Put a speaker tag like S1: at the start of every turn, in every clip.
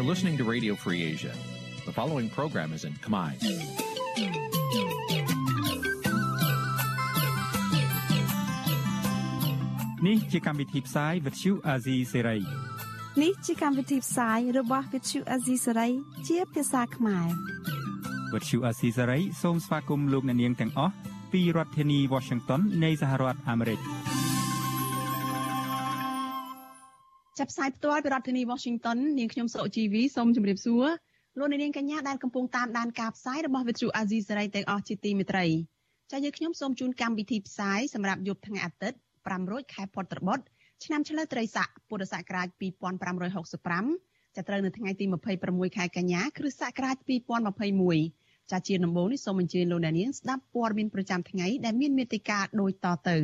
S1: You're listening to Radio Free Asia. The following program is in Khmer.
S2: នេះជាកម្មវិធីផ្សាយ Vuthu Azizi Serai
S3: នេះជាកម្មវិធីផ្សាយរបស់ Vuthu Azizi Serai ជាភាសាខ្មែរ
S2: Vuthu Azizi Serai សូមស្វាគមន៍លោកអ្នកនាងទាំងអស់ពីរដ្ឋធានី Washington នៃសហរដ្ឋអាមេរិក
S4: ចាប់ផ្សាយផ្ទាល់ពីរដ្ឋធានី Washington នាងខ្ញុំសុកជីវីសូមជម្រាបសួរលោកនាងកញ្ញាដែលកំពុងតាមដានការផ្សាយរបស់ Vuthu Azizi Serai ទាំងអស់ជាទីមេត្រីចា៎យើងខ្ញុំសូមជូនកម្មវិធីផ្សាយសម្រាប់យប់ថ្ងៃអាទិត្យ500ខែពុត្របុត្រឆ្នាំឆ្លូវត្រីស័កពុរសករាជ2565ចាប់ត្រូវនៅថ្ងៃទី26ខែកញ្ញាគ្រិស្តសករាជ2021ចាជាដំបូងនេះសូមអញ្ជើញលោកអ្នកនាងស្ដាប់ព័ត៌មានប្រចាំថ្ងៃដែលមានមេត្តាដូចតទៅ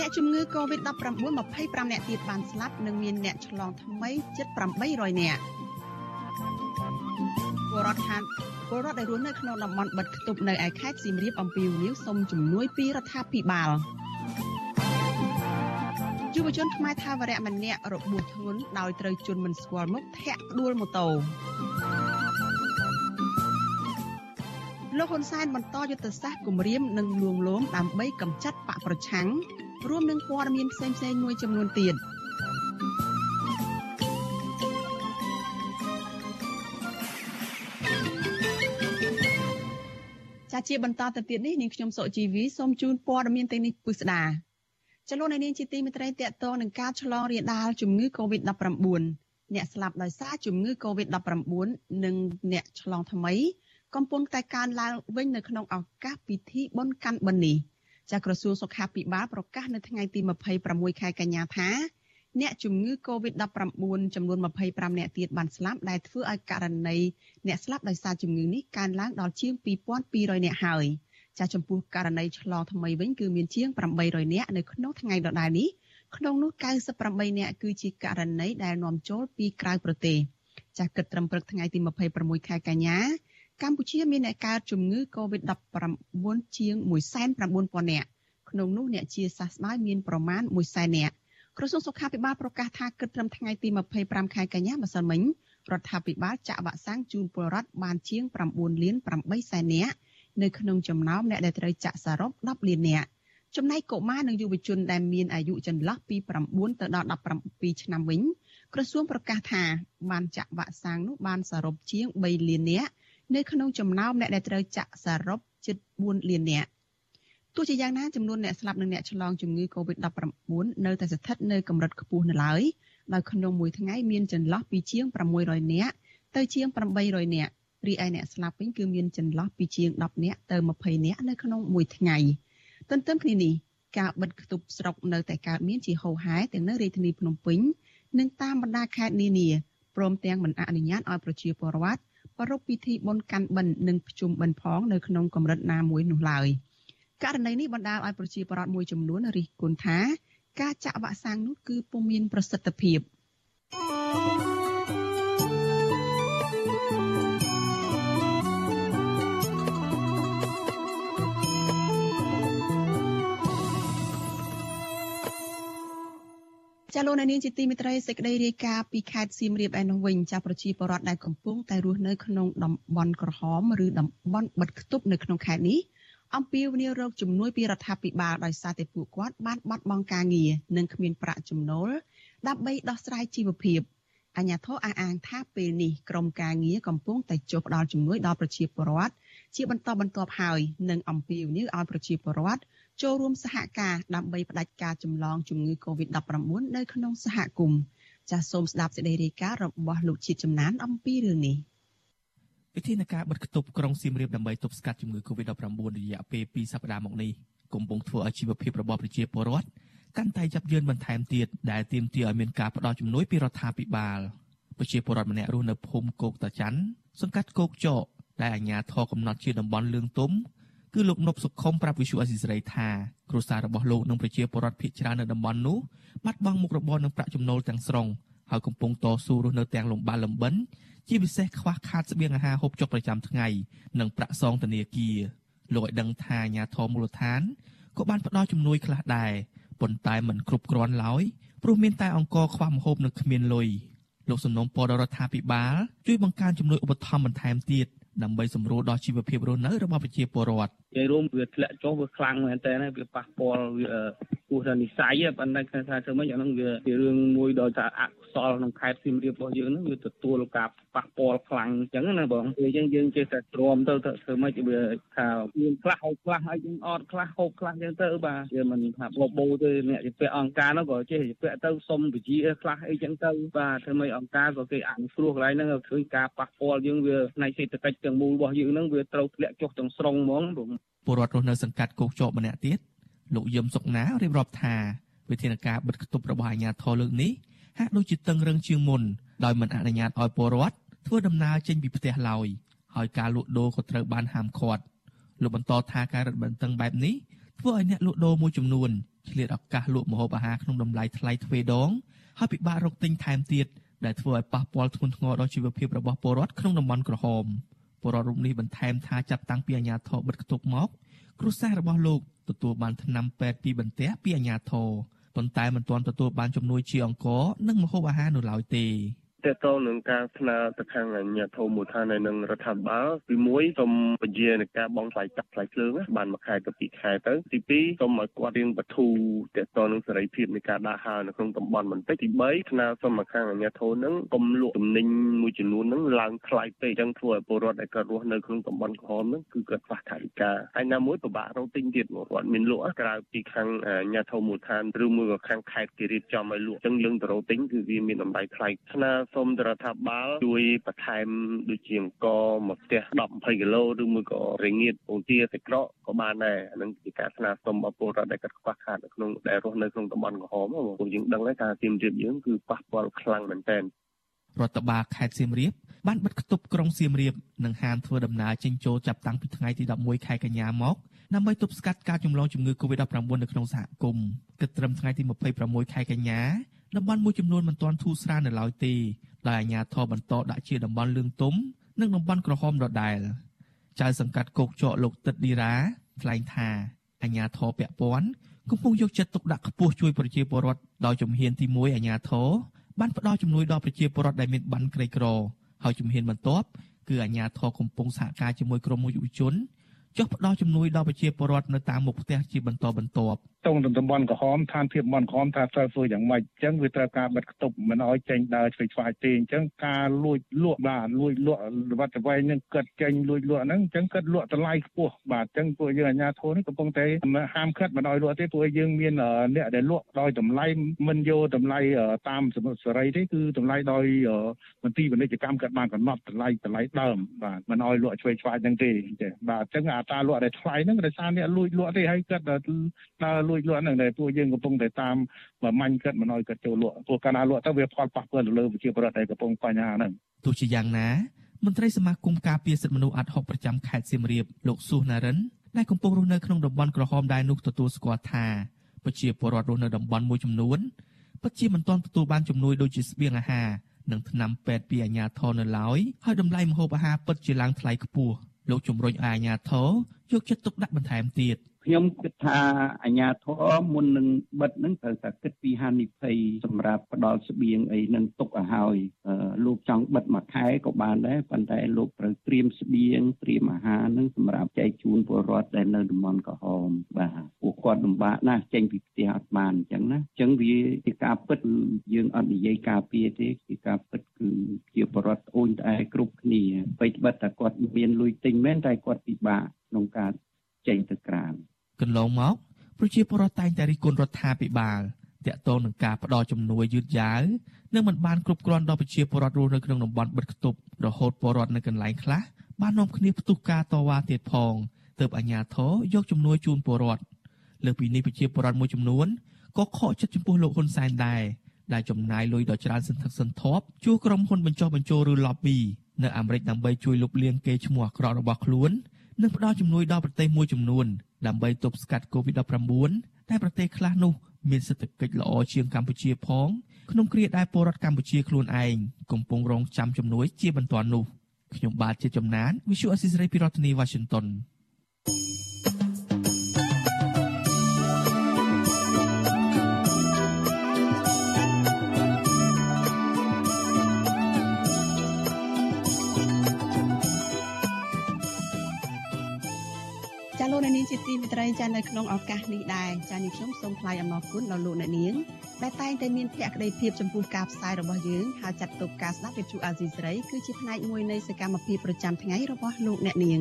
S4: អ្នកជំងឺ Covid-19 25អ្នកទៀតបានស្លាប់និងមានអ្នកឆ្លងថ្មីជិត800នាក់ពលរដ្ឋខាងពលរដ្ឋដែលរស់នៅក្នុងតំបន់បិទគប់នៅឯខេត្តសៀមរាបអំពីវនីវសុំជំនួយពីរដ្ឋាភិបាលយុវជនខ្មែរថាវរៈម្នាក់របួសធ្ងន់ដោយត្រូវជន់មិនស្គាល់មុខធាក់ដួលម៉ូតូលោកហ៊ុនសែនបន្តយុទ្ធសាស្ត្រគម្រាមនិងលួងលោមដើម្បីកម្ចាត់បកប្រឆាំង រួមនឹងព័ត៌មានផ្សេងៗមួយចំនួនទៀត។ជាបន្តទៅទៀតនេះនាងខ្ញុំសុជីវីសូមជូនព័ត៌មានទាំងនេះពិស្ដាចលនានាងជាទីមេត្រីតកតងនឹងការឆ្លងរាលដាលជំងឺ Covid-19 អ្នកស្លាប់ដោយសារជំងឺ Covid-19 និងអ្នកឆ្លងថ្មី កំពុងតែកើនឡើងវិញនៅក្នុងឱកាសពិធីបុណ្យកាន់បិណ្ឌនេះ ចាក្រសួងសុខាភិបាលប្រកាសនៅថ្ងៃទី26ខែកញ្ញាថាអ្នកជំងឺ Covid-19 ចំនួន25អ្នកទៀតបានស្លាប់ដែលធ្វើឲ្យករណីអ្នកស្លាប់ដោយសារជំងឺនេះកើនឡើងដល់ជាង2200អ្នកហើយចាស់ចំពោះករណីឆ្លងថ្មីវិញគឺមានជាង800អ្នកនៅក្នុងថ្ងៃដដែលនេះក្នុងនោះ98អ្នកគឺជាករណីដែលនាំចូលពីក្រៅប្រទេសចាស់គិតត្រឹមព្រឹកថ្ងៃទី26ខែកញ្ញា កម្ពុជាមានអ្នកកើតជំងឺ Covid-19 ជាង190,000នាក់ក្នុងនោះអ្នកជាសះស្បើយមានប្រមាណ100,000នាក់ក្រសួងសុខាភិបាលប្រកាសថាគិតត្រឹមថ្ងៃទី25ខែកញ្ញាម្សិលមិញរដ្ឋាភិបាលចាក់វ៉ាក់សាំងជូនពលរដ្ឋបានជាង9លាន8សែននាក់នៅក្នុងចំណោមអ្នកដែលត្រូវចាក់សរុប10លាននាក់ចំណែកកុមារនិងយុវជនដែលមានអាយុចន្លោះពី9ទៅដល់17ឆ្នាំវិញក្រសួងប្រកាសថាបានចាក់វ៉ាក់សាំងនោះបានសរុបជាង3លាននាក់ នៅក្នុងចំណោមអ្នកដែលត្រូវចាក់សរុបជិត4លាននាក់ទោះជាយ៉ាងណាចំនួនអ្នកស្លាប់និងអ្នកឆ្លងជំងឺ Covid-19 នៅតែស្ថិតនៅកម្រិតខ្ពស់នៅឡើយដោយក្នុងមួយថ្ងៃមានចន្លោះពីជាង600នាក់ទៅជាង800នាក់រីឯអ្នកស្លាប់វិញគឺមានចន្លោះពីជាង10នាក់ទៅ20នាក់នៅក្នុងមួយថ្ងៃទន្ទឹមគ្នានេះការបិទគប់ស្រុកនៅតែកើតមានជាហូរហែទាំងនៅរាជធានីភ្នំពេញនិងតាមបណ្ដាខេត្តនានាព្រមទាំងមិនអនុញ្ញាតឲ្យប្រជាពលរដ្ឋ ប្រារព្ធពិធីបុណ្យកាន់បិណ្ឌនិងភ្ជុំបិណ្ឌផងនៅក្នុងកម្រិតណាមួយនោះឡើយ។ករណីនេះបណ្ដាលឲ្យប្រជាពលរដ្ឋមួយចំនួនរិះគន់ថា ការចាក់វ៉ាក់សាំងនោះគឺពុំមានប្រសិទ្ធភាព ចាលោកនាងជាទីមេត្រីសេចក្តីរាយការណ៍ពីខេត្តសៀមរាបឯនោះវិញចាប្រជាពលរដ្ឋដែលកំពុងតែរស់នៅក្នុងតំបន់ក្រហមឬតំបន់បិទគប់នៅក្នុងខេត្តនេះអំពាវនាវរកជំនួយពីរដ្ឋាភិបាលដោយសារតែពួកគាត់បានបាត់បង់ការងារនិងគ្មានប្រាក់ចំណូលដើម្បីដោះស្រាយជីវភាពអញ្ញាធិអះអាងថាពេលនេះក្រមការងារកំពុងតែចុះផ្ដល់ជំនួយដល់ប្រជាពលរដ្ឋជាបន្តបន្ទាប់ហើយនិងអំពាវនាវឲ្យប្រជាពលរដ្ឋ ចូលរួមសហការដើម្បីផ្ដាច់ការចម្លងជំងឺ Covid-19 នៅក្នុងសហគមន៍ចាសសូមស្ដាប់សេចក្តីរាយការណ៍របស់លោកជាតិចំណានអំពីរឿងនេះ។
S5: វិធានការបិទគប់ក្រុងសៀមរាបដើម្បីទប់ស្កាត់ជំងឺ Covid-19 រយៈពេល2សប្តាហ៍មកនេះកំពុងធ្វើឲ្យជីវភាពរបស់ប្រជាពលរដ្ឋកាន់តែយ៉ាប់យ៉ឺនបន្ថែមទៀតដែលទាមទារឲ្យមានការផ្តល់ជំនួយពីរដ្ឋាភិបាលប្រជាពលរដ្ឋម្នាក់រស់នៅភូមិគោកតាច័ន្ទសង្កាត់គោកចកដែលអាជ្ញាធរកំណត់ជាតំបន់លឿងទុំ គឺលោកនប់សុខុមប្រាប់វិសុអេស៊ីសរ៉ៃថាគ្រួសាររបស់លោកនិងប្រជាពលរដ្ឋភៀសច្រើននៅតំបន់នោះបាត់បង់មុខរបរនិងប្រាក់ចំណូលទាំងស្រុងហើយកំពុងតស៊ូរស់នៅទាំងលំបាកលំបិនជាពិសេសខ្វះខាតស្បៀងអាហារហូបចុកប្រចាំថ្ងៃនិងប្រាក់សងធនាគារលោកឲ្យដឹងថាអាញាធរមូលដ្ឋានក៏បានផ្ដល់ជំនួយខ្លះដែរប៉ុន្តែមិនគ្រប់គ្រាន់ឡើយព្រោះមានតែអង្គខ្វះម្ហូបនិងគ្មានលុយលោកសំណុំពររដ្ឋាភិបាលជួយបង្កើនជំនួយឧបត្ថម្ភបន្ថែមទៀត ដើម្បីសម្រួលដល់ជីវភាពរស់នៅរបស់ប្រជាពលរដ្ឋ
S6: និយាយរួមវាធ្លាក់ចុះវាខ្លាំងមែនតើវាប៉ះពាល់វាគោះថានិស័យប៉ុន្តែគេថាធ្វើម៉េចអាហ្នឹងវាជារឿងមួយដោយថាអកុសលក្នុងខេត្តសៀមរាបរបស់យើងហ្នឹងវាទទួលការប៉ះពាល់ខ្លាំងអញ្ចឹងណាបងពេលអញ្ចឹងយើងចេះតែទ្រាំទៅធ្វើម៉េចវាថាមានខ្លះហូបខ្លះហើយយើងអត់ខ្លះហូបខ្លះអញ្ចឹងទៅបាទវាមិនថាបបោទេអ្នកជាពាក់អង្គការហ្នឹងក៏ចេះជាពាក់ទៅសុំវិជាខ្លះអីចឹងទៅបាទធ្វើម៉េចអង្គការក៏គេអនុគ្រោះកន្លែងហ្នឹងឃើញការប៉ះពាល់យើងវាផ្នែកសេដ្ឋកិច្ចទាំងមូលរបស់យើងហ្នឹងវាត្រូវធ្លាក់ចុះទាំងស្រុងហ្មងបង
S5: ពលរដ្ឋរស់នៅសង្កាត់គោកចកម្នាក់ទៀតលោកយឹមសុកណារៀបរាប់ថាវិធានការបិទគប់របស់អាជ្ញាធរលើកនេះហាក់ដូចជាតឹងរឹងជាងមុនដោយមិនអនុញ្ញាតឲ្យពលរដ្ឋធ្វើដំណើរចេញពីផ្ទះឡើយហើយការលក់ដូរក៏ត្រូវបានហាមឃាត់លោកបន្តថាការរឹតបន្តឹងបែបនេះធ្វើឲ្យអ្នកលក់ដូរមួយចំនួនឆ្លៀតឱកាសលក់ម្ហូបអាហារក្នុងតម្លៃថ្លៃទ្វេដងហើយពិបាករកទិញថែមទៀតដែលធ្វើឲ្យប៉ះពាល់ធ្ងន់ធ្ងរដល់ជីវភាពរបស់ពលរដ្ឋក្នុងតំបន់ក្រហម ពលរដ្ឋរូបនេះបន្ថែមថាចាប់តាំងពីអាញាធរបិទគប់មកគ្រួសាររបស់លោកទទួលបានថ្នាំពេទ្យពីបន្ទះពីអាញាធរប៉ុន្តែមិនទាន់ទទួលបានជំនួយជាអង្គនិងម្ហូបអាហារនៅឡើយទេ
S7: តកតងនឹងការស្នើទៅខាងអាជ្ញាធរមូលដ្ឋានហើយនឹងរដ្ឋាភិបាលទី1សូមពជានៃការបងថ្លៃចាក់ថ្លៃភ្លើងបានមួយខែទៅពីរខែទៅទី2សូមឲ្យគាត់រៀងបធូរតកតងនឹងសេរីភាពនៃការដើរហើរនៅក្នុងតំបន់បន្តិចទី3ស្នើសុំមកខាងអាជ្ញាធរនឹងកុំលក់ទំនិញមួយចំនួននឹងឡើងថ្លៃពេកអញ្ចឹងធ្វើឲ្យពលរដ្ឋដែលគាត់រស់នៅក្នុងតំបន់ក្រហមនឹងគឺគាត់ខ្វះថវិកាហើយណាមួយពិបាករកទិញទៀតមកគាត់មានលក់ក្រៅពីខាងអាជ្ញាធរមូលដ្ឋានឬមួយក៏ខាងខេត្តគេរៀបចំឲ្យលក់អញ្ចឹងយើងទៅរកទិញគឺវាមានតម្លៃថ្លៃស្នើសូមទៅរដ្ឋាភិបាលជួយបន្ថែមដូចជាអង្គមកផ្ទះ10 20គីឡូឬមួយក៏រងាតពងទាសាច់ក្រកក៏បានដែរអានឹងជាការស្នើសុំរបស់ពលរដ្ឋដែលកាត់ខ្វះខាតនៅក្នុងដែលរស់នៅក្នុងតំបន់ក្រហមព្រោះយើងដឹងហើយការទៀមរៀបយើងគឺប៉ះពាល់ខ្លាំងមែនទែន
S5: រដ្ឋបាលខេត្តសៀមរាបបានបិទគប់ក្រុងសៀមរាបនិងហាមធ្វើដំណើរចេញចូលចាប់តាំងពីថ្ងៃទី11ខែកញ្ញាមកដើម្បីទប់ស្កាត់ការចម្លងជំងឺ Covid-19 នៅក្នុងសហគមន៍គិតត្រឹមថ្ងៃទី26ខែកញ្ញា តំបន់មួយចំនួនមិនទាន់ធូរស្រាលនៅឡើយទេដោយអាជ្ញាធរបន្តដាក់ជាតំបន់លឿងទុំនិងតំបន់ក្រហមដដែលចៅសង្កាត់គោកចកលោកទឹកឌីរ៉ាថ្លែងថាអាជ្ញាធរពាក់ព័ន្ធកំពុងយកចិត្តទុកដាក់ខ្ពស់ជួយប្រជាពលរដ្ឋដោយជំហានទី1អាជ្ញាធរបានផ្ដល់ជំនួយដល់ប្រជាពលរដ្ឋដែលមានបានក្រីក្រហើយជំហានបន្ទាប់គឺអាជ្ញាធរកំពុងសហការជាមួយក្រុមយុវជនចុះផ្ដល់ជំនួយដល់ប្រជាពលរដ្ឋនៅតាមមុខផ្ទះជាបន្តបន្ទាប់
S8: តងតំបន់ក្រហមឋានភាពតំបន់ក្រហមថាត្រូវធ្វើយ៉ាងម៉េចអញ្ចឹងវាត្រូវការបិទគប់មិនឲ្យចេញដើរឆ្វេងឆ្វាយទេអញ្ចឹងការលួចលក់បាទលួចលក់វត្តវែងនឹងគិតចេញលួចលក់ហ្នឹងអញ្ចឹងគិតលក់តម្លៃខ្ពស់បាទអញ្ចឹងពួកយើងអាជ្ញាធរនេះកំពុងតែហាមឃាត់មិនឲ្យលក់ទេពួកយើងមានអ្នកដែលលក់ដោយតម្លៃមិនយកតម្លៃតាមសមុទ្រសេរីទេគឺតម្លៃដោយមន្ទីរពាណិជ្ជកម្មគាត់បានកំណត់តម្លៃតម្លៃដើមបាទមិនឲ្យលក់ឆ្វេងឆ្វាយហ្នឹងទេចាបាទអញ្ចឹងអាតាលក់ដែលថ្លៃហ្នឹងដោយសារអ្នកលួចលក់ទេហើយគាត់ដើរលួចលក់ហ្នឹងដែលពួកយើងកំពុងតែតាមបើមាញ់គាត់មិនឲ្យគាត់ចូលលក់ព្រោះកាលណាលក់ទៅវាផលប៉ះពាល់ទៅលើប្រជាពលរដ្ឋដែលកំពុងបញ្ហាហ្នឹង
S5: ទោះជាយ៉ាងណាមន្ត្រីសមាគមការពារសិទ្ធិមនុស្សអាត់ហុកប្រចាំខេត្តសៀមរាបលោកស៊ូណារិនដែលកំពុងរស់នៅក្នុងតំបន់ក្រហមដែរនោះទទួលស្គាល់ថាប្រជាពលរដ្ឋរស់នៅតំបន់មួយចំនួនពិតជាមិនទាន់ទទួលបានជំនួយដូចជាស្បៀងអាហារនិងថ្នាំពេទ្យពីអាជ្ញាធរនៅឡើយហើយតម្លៃម្ហូបអាហារពិតជាឡើងថ្លៃខ្ពស់លោកជំរុញឲ្យអាជ្ញាធរយកចិត្តទុកដាក់បន្ថែមទៀត
S6: ខ្ញុំគិតថាអាញាធរមុននឹងបិទនឹងត្រូវតែគិតពីហានិភ័យសម្រាប់ផ្ដល់ស្បៀងអីនឹងទុកឲ្យហើយលោកចង់បិទមួយខែក៏បានដែរប៉ុន្តែលោកត្រូវត្រៀមស្បៀងត្រៀមអាហារនឹងសម្រាប់ចែកជូនពលរដ្ឋដែលនៅតំបន់ក្រហមបាទពួកគាត់លំបាកណាស់ចេញពីផ្ទះអត់បានអញ្ចឹងណាអញ្ចឹងវាជាការពិតយើងអត់និយាយការពារទេជាការពិតគឺជាពលរដ្ឋអូនតែគ្រប់គ្នាបីត្បិតតែគាត់មានលុយទិញមែនតែគាត់ពិបាកក្នុងការចេញទៅក្រៅ
S5: កន្លងមកប្រជាពលរដ្ឋតែងតែរិះគន់រដ្ឋាភិបាលតាក់ទងនឹងការផ្ដល់ជំនួយយឺតយ៉ាវនិងមិនបានគ្រប់គ្រាន់ដល់ប្រជាពលរដ្ឋរស់នៅក្នុងតំបន់បិទគប់រហូតពលរដ្ឋនៅកន្លែងខ្លះបាននាំគ្នាផ្ទុះការតវ៉ាទៀតផងទើបអាជ្ញាធរយកជំនួយជូនពលរដ្ឋលើពីនេះប្រជាពលរដ្ឋមួយចំនួនក៏ខកចិត្តចំពោះលោកហ៊ុនសែនដែរដែលចំណាយលុយដ៏ច្រើនសន្ធឹកសន្ធាប់ជួក្រុមហ៊ុនបញ្ចុះបញ្ចូលឬ lobby នៅអាមេរិកដើម្បីជួយលុបលាងកេរ្តិ៍ឈ្មោះអាក្រក់របស់ខ្លួន និងផ្ដល់ជំនួយដល់ប្រទេសមួយចំនួនដើម្បីទប់ស្កាត់ COVID-19 តែប្រទេសខ្លះនោះមានសេដ្ឋកិច្ចល្អជាងកម្ពុជាផងក្នុងគ្រាដែលពលរដ្ឋកម្ពុជាខ្លួនឯងកំពុងរងចាំជំនួយជាបន្ទាន់នោះខ្ញុំបាទជាចំណាន Visual Assisray ពីរដ្ឋធានី Washington
S4: ជាទីមេត្រីចានៅក្នុងឱកាសនេះដែរចានេះខ្ញុំសូមថ្លែងអំណរគុណដល់លោកអ្នកនាងដែលតែងតែមានភក្ដីភាពចំពោះការផ្សាយរបស់យើងហើយចាត់ទុកការស្ដាប់វិទ្យុអាស៊ីសេរីគឺជាផ្នែកមួយនៃសកម្មភាពប្រចាំថ្ងៃរបស់លោកអ្នកនាង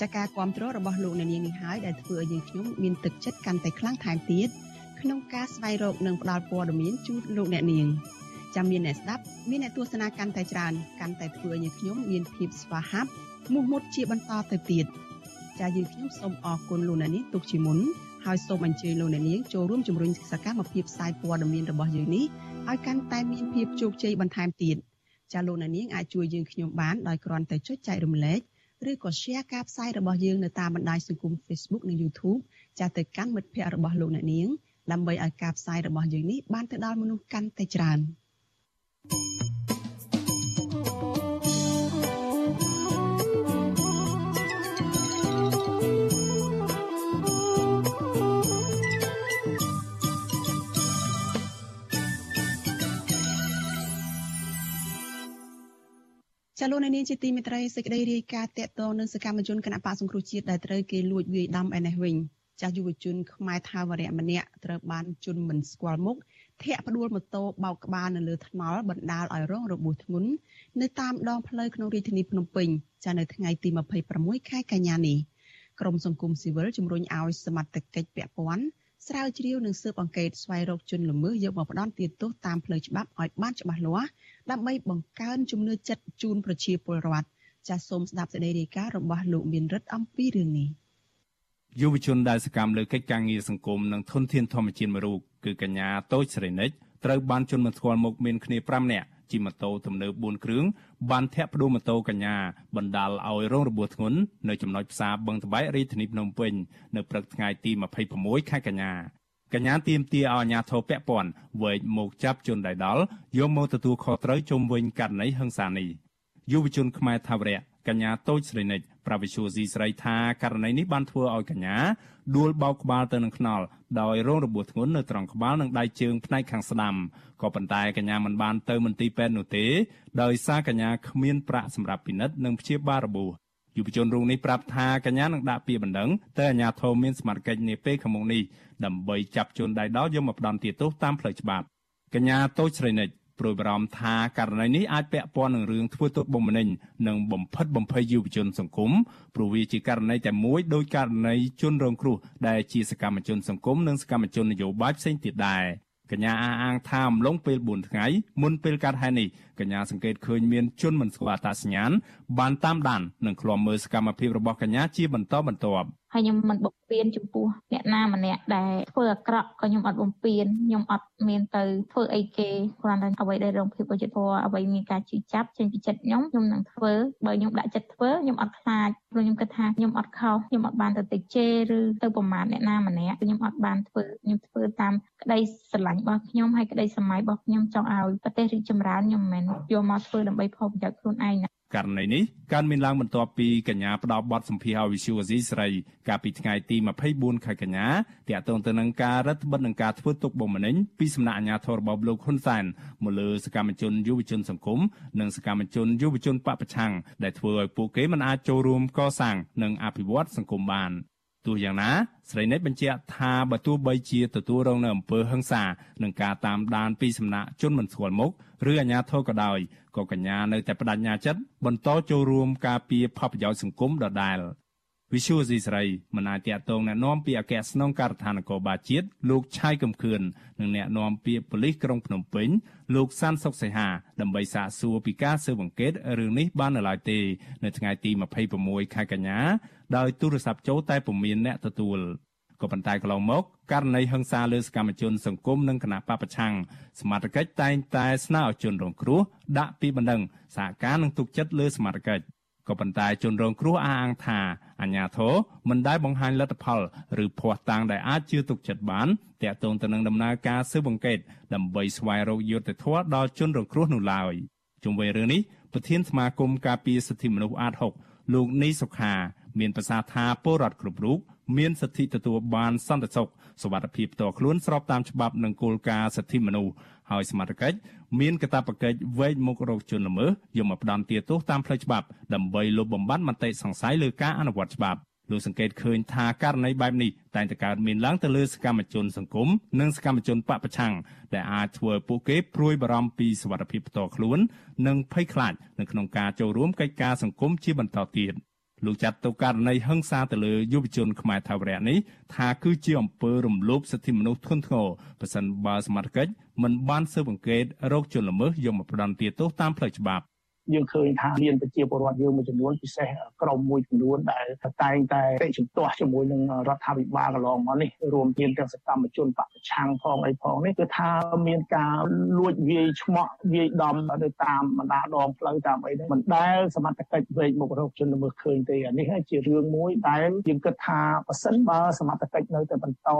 S4: ចាការគ្រប់គ្រងរបស់លោកអ្នកនាងនេះហើយដែលធ្វើឲ្យយើងខ្ញុំមានទឹកចិត្តកាន់តែខ្លាំងថែមទៀតក្នុងការស្វែងរកនិងផ្តល់ព័ត៌មានជូនលោកអ្នកនាងចាំមានអ្នកស្ដាប់មានអ្នកទស្សនាកាន់តែច្រើនកាន់តែធ្វើឲ្យយើងខ្ញុំមានភាពស្វាហាប់មោះមុតជាបន្តទៅទៀត ចាយើងខ្ញុំសូមអរគុណលោកអ្នកនាងទុកជាមុនហើយសូមអញ្ជើញលោកអ្នកនាងចូលរួមជំរុញសកម្មភាពផ្សាយព័ត៌មានរបស់យើងនេះឲ្យកាន់តែមានភាពជោគជ័យបន្ថែមទៀតចាលោកអ្នកនាងអាចជួយយើងខ្ញុំបានដោយគ្រាន់តែចុចចែករំលែកឬក៏ share ការផ្សាយរបស់យើងនៅតាមបណ្ដាញសង្គម Facebook និង YouTube ចាទៅកាន់មិត្តភ័ក្តិរបស់លោកអ្នកនាងដើម្បីឲ្យការផ្សាយរបស់យើងនេះបានទៅដល់មនុស្សកាន់តែច្រើន។ ចាលោកនាងជាទីមេត្រីសេចក្តីរាយការណ៍តកតនឹងសកម្មជនគណៈបកសង្គ្រោះជាតិដែលត្រូវគេលួចវាយដំឯនេះវិញចាស់យុវជនខ្មែរថាវរៈម្នាក់ត្រូវបានជន់មិនស្គាល់មុខធាក់ផ្ដួលម៉ូតូបោកក្បាលនៅលើថ្នល់បណ្ដាលឲ្យរងរបួសធ្ងន់នៅតាមដងផ្លូវក្នុងរាជធានីភ្នំពេញចានៅថ្ងៃទី26ខែកញ្ញានេះក្រមសង្គមស៊ីវិលជំរុញឲ្យសមត្ថកិច្ចពាក់ព័ន្ធស្រាវជ្រាវនិងស៊ើបអង្កេតស្វែងរកជនល្មើសយកមកផ្ដន់ទាទោសតាមផ្លូវច្បាប់ឲ្យបានច្បាស់លាស់ ដើម្បីបង្កើនជំនឿចិត្តជូនប្រជាពលរដ្ឋចាសសូមស្ដាប់សេចក្តីរាយការណ៍របស់លោកមានរិទ្ធអំពីរឿងនេះ
S9: យុវជនដែលសកម្មលើកិច្ចការងារសង្គមនិងធនធានធម្មជាតិមួយរូបគឺកញ្ញាតូចស្រីនិចត្រូវបានជន់មិនស្គាល់មុខមានគ្នា5នាក់ជិះម៉ូតូទំនើប4គ្រឿងបានធាក់ផ្ដួលម៉ូតូកញ្ញាបណ្ដាលឲ្យរងរបួសធ្ងន់នៅចំណុចផ្សារបឹងត្បែករាជធានីភ្នំពេញនៅព្រឹកថ្ងៃទី26ខែកញ្ញា កញ្ញាទៀមទាឲ្យអាជ្ញាធរពាក់ព័ន្ធវែកមកចាប់ជនដៃដល់យកមកទទួលខុសត្រូវជុំវិញករណីហិង្សានេះយុវជនខ្មែរថាវរៈកញ្ញាតូចស្រីនិចប្រវិសុយស៊ីស្រីថាករណីនេះបានធ្វើឲ្យកញ្ញាដួលបោកក្បាលទៅនឹងខ្នល់ដោយរងរបួសធ្ងន់នៅត្រង់ក្បាលនិងដៃជើងផ្នែកខាងស្ដាំក៏ប៉ុន្តែកញ្ញាមិនបានទៅមន្ទីរពេទ្យនោះទេដោយសារកញ្ញាគ្មានប្រាក់សម្រាប់ពិនិត្យនិងព្យាបាលរបួស យុវជនរូបនេះប្រាប់ថាកញ្ញានឹងដាក់ពាក្យបណ្ដឹងទៅអាជ្ញាធរមានសមត្ថកិច្ចនាពេលខាងមុខនេះដើម្បីចាប់ជនដៃដល់យកមកផ្ដន្ទាទោសតាមផ្លូវច្បាប់កញ្ញាតូចស្រីនិចព្រួយបារម្ភថាករណីនេះអាចពាក់ព័ន្ធនឹងរឿងធ្វើទុកបុកម្នេញនិងបំផិតបំភ័យយុវជនសង្គមព្រោះវាជាករណីតែមួយដោយករណីជនរងគ្រោះដែលជាសកម្មជនសង្គមនិងសកម្មជននយោបាយផ្សេងទៀតដែរ កញ្ញាអះអាងថាអំឡុងពេល4ថ្ងៃមុនពេលកើតហេតុនេះកញ្ញាសង្កេតឃើញមានជនមិនស្គាល់អត្តសញ្ញាណបានតាមដាននិងឃ្លាំមើលសកម្មភាពរបស់កញ្ញាជាបន្តបន្ទាប់
S10: ហើយខ្ញុំមិនបំពេញចំពោះអ្នកណាម្នាក់ដែលធ្វើអាក្រក់ក៏ខ្ញុំអត់បំពេញខ្ញុំអត់មានទៅធ្វើអីគេគ្រាន់តែអ្វីដែលរងភាពអយុត្តិធម៌អ្វីមានការជឿចាប់ចេញពីចិត្តខ្ញុំខ្ញុំនឹងធ្វើបើខ្ញុំដាក់ចិត្តធ្វើខ្ញុំអត់ខ្លាចព្រោះខ្ញុំគិតថាខ្ញុំអត់ខុសខ្ញុំអត់បានទៅតិចជេរឬទៅប្រមាថអ្នកណាម្នាក់ខ្ញុំអត់បានធ្វើខ្ញុំធ្វើតាមក្តីស្រឡាញ់របស់ខ្ញុំហើយក្តីសម័យរបស់ខ្ញុំចង់ឲ្យប្រទេសរីកចម្រើនខ្ញុំមិនមែនយកមកធ្វើដើម្បីផលប្រយោជន៍ខ្លួនឯងណា
S9: ករណីនេះកើតមានឡើងបន្ទាប់ពីកញ្ញាផ្ដោតបទសម្ភារឲ្យវិសុវអាស៊ីស្រីកាលពីថ្ងៃទី24ខែកញ្ញាទាក់ទងទៅនឹងការរដ្ឋបិទនឹងការធ្វើទុកបុកម្នេញពីសំណាក់អាជ្ញាធររបបលោកហ៊ុនសែនមកលើសកម្មជនយុវជនសង្គមនិងសកម្មជនយុវជនបពប្រឆាំងដែលធ្វើឲ្យពួកគេមិនអាចចូលរួមកសាងនិងអភិវឌ្ឍសង្គមបាន ទោះយ៉ាងណាស្រីនេះបញ្ជាក់ថាបើទោះបីជាទទួលរងនៅអំពើហឹង្សានិងការតាមដានពីសំណាក់ជនមិនស្គាល់មុខឬអាជ្ញាធរក៏ដោយក៏កញ្ញានៅតែបដិញ្ញាចិត្តបន្តចូលរួមការពារផលប្រយោជន៍សង្គមដដែលវិសុយស៊ីស្រីមិនអាចតតងណែនាំពីអគ្គស្នងការដ្ឋាននគរបាលជាតិលោកឆៃកំខឿននិងណែនាំពីប៉ូលីសក្រុងភ្នំពេញលោកសានសុកសីហាដើម្បីសាកសួរពីការស៊ើបអង្កេតរឿងនេះបាននៅឡើយទេ នៅថ្ងៃទី26ខែកញ្ញា ដោយទូរស័ព្ទចូលតែពុំមានអ្នកទទួលក៏ប៉ុន្តែកន្លងមកករណីហិង្សាលើសកម្មជនសង្គមនិងគណៈបពប្រឆាំងសមាជិកតែងតែស្នើឲ្យជនរងគ្រោះដាក់ពីបណ្ដឹងសហការនឹងទុកចិត្តលើសមាជិកក៏ប៉ុន្តែជនរងគ្រោះអះអាងថាអាញាធរមិនដែលបង្ហាញលទ្ធផលឬភ័ស្តុតាងដែលអាចជឿទុកចិត្តបានតាក់ទងទៅនឹងដំណើរការស៊ើបអង្កេតដើម្បីស្វែងរកយុត្តិធម៌ដល់ជនរងគ្រោះនោះឡើយជុំវិញរឿងនេះប្រធានសមាគមការពារសិទ្ធិមនុស្សអាត6លោកនីសុខា មានប្រសាសន៍ថាពលរដ្ឋគ្រប់រូបមានសិទ្ធិទទួលបានសន្តិសុខសុវត្ថិភាពផ្ទាល់ខ្លួនស្របតាមច្បាប់និងគោលការណ៍សិទ្ធិមនុស្សហើយសមត្ថកិច្ចមានកាតព្វកិច្ចវែកមុខរកជនល្មើសយកមកផ្ដន្ទាទោសតាមផ្លូវច្បាប់ដើម្បីលុបបំបាត់មតិសង្ស័យលើការអនុវត្តច្បាប់លោកសង្កេតឃើញថាករណីបែបនេះតែងតែកើតមានឡើងទៅលើសកម្មជនសង្គមនិងសកម្មជនបពប្រឆាំងដែលអាចធ្វើឲ្យពួកគេព្រួយបារម្ភពីសុវត្ថិភាពផ្ទាល់ខ្លួន និងភ័យខ្លាចនៅក្នុងការចូលរួមកិច្ចការសង្គមជាបន្តទៀត លោកចាត់ទុកករណីហិង្សាទៅលើយុវជនខ្មែរថាវរៈនេះថាគឺជាអំពើរំលោភសិទ្ធិមនុស្សធ្ងន់ធ្ងរប្រសិនបើសមត្ថកិច្ចមិនបានស៊ើបអង្កេតរោគជនល្មើសយកមកផ្ដន្ទាទោសតាមផ្លូវច្បាប់
S11: យើងឃើញថាមានប្រជាពលរដ្ឋយើងមួយចំនួនពិសេសក្រមមួយចំនួនដែលតែងតែតិជំទាស់ជាមួយនឹងរដ្ឋាភិបាលកន្លងមកនេះរួមមានទាំងសកម្មជនបពប្រឆាំងផងអីផងនេះគឺថាមានការលួចវាយឆ្មក់វាយដំទៅតាមបណ្ដាដងផ្លូវតាមអីហ្នឹងមិនដែលសមត្ថកិច្ចវេកមុខរកជនល្មើសឃើញទេអានេះជារឿងមួយដែលយើងគិតថាប៉ះសិនបើសមត្ថកិច្ចនៅតែបន្ត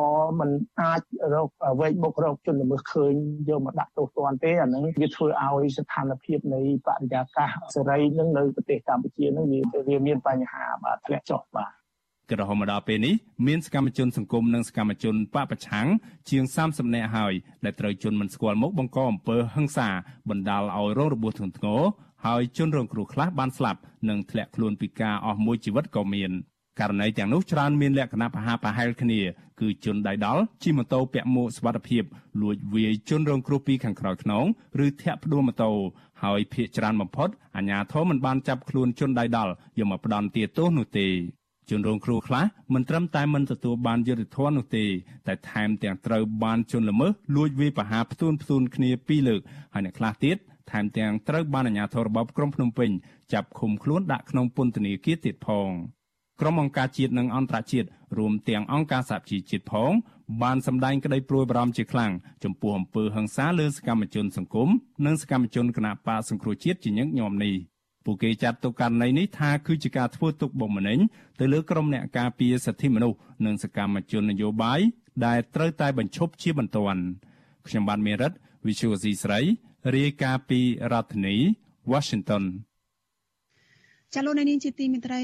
S11: មិនអាចរកវេកមុខរកជនល្មើសឃើញយកមកដាក់ទោសទណ្ឌទេអាហ្នឹងវាធ្វើឲ្យស្ថានភាពនៃបរិយាកាសសេរីនឹងនៅប្រទេសកម្ពុជានឹងវាមានបញ្ហាបាទធ្លាក់ចុះបាទ
S9: ក្រហមមកដល់ពេលនេះមានសកម្មជនសង្គមនិងសកម្មជនបពប្រឆាំងជាង30នាក់ហើយដែលត្រូវជន់មិនស្គាល់មុខបង្កអំពើហិង្សាបណ្ដាលឲ្យរងរបួសធ្ងន់ធ្ងរហើយជនរងគ្រោះខ្លះបានស្លាប់និងធ្លាក់ខ្លួនពីការអស់មួយជីវិតក៏មានករណីទាំងនោះច្រើនមានលក្ខណៈប្រហាក់ប្រហែលគ្នាគឺជនដៃដល់ជិះម៉ូតូពាក់មួកសុវត្ថិភាពលួចវាយជនរងគ្រោះពីខាងក្រោយខ្នងឬធាក់ផ្ដួលម៉ូតូ ហើយភ ieck ច្រើនបំផុតអាជ្ញាធរមិនបានចាប់ខ្លួនជនដៃដល់យកមកផ្ដន្ទាទោសនោះទេជនរងគ្រោះខ្លះមិនត្រឹមតែមិនទទួលបានយុត្តិធម៌នោះទេតែថែមទាំងត្រូវបានជនល្មើសលួចវាយប្រហារផ្ទួនផ្ទួនគ្នាពីរលើកហើយអ្នកខ្លះទៀតថែមទាំងត្រូវបានអាជ្ញាធររបបក្រុងភ្នំពេញចាប់ឃុំខ្លួនដាក់ក្នុងពន្ធនាគារទៀតផងក្រុមអង្គការជាតិនិងអន្តរជាតិរួមទាំងអង្គការសហជីវជាតិផង បានសម្ដែងក្តីព្រួយបារម្ភជាខ្លាំងចំពោះអំពើហិង្សាលើសកម្មជនសង្គមនិងសកម្មជនគណបកសង្គ្រោះជាតិជាញឹកញាប់នេះពួកគេចាត់ទុកករណីនេះថាគឺជាការធ្វើទុកបុកម្នេញទៅលើក្រុមអ្នកការពារសិទ្ធិមនុស្សនិងសកម្មជននយោបាយដែលត្រូវតែបញ្ឈប់ជាបន្ទាន់ខ្ញុំបានមេរិត Visual C ស្រីរាយការណ៍ពីរដ្ឋធានី Washington
S4: ចាលោកនាងជាទីមេត្រី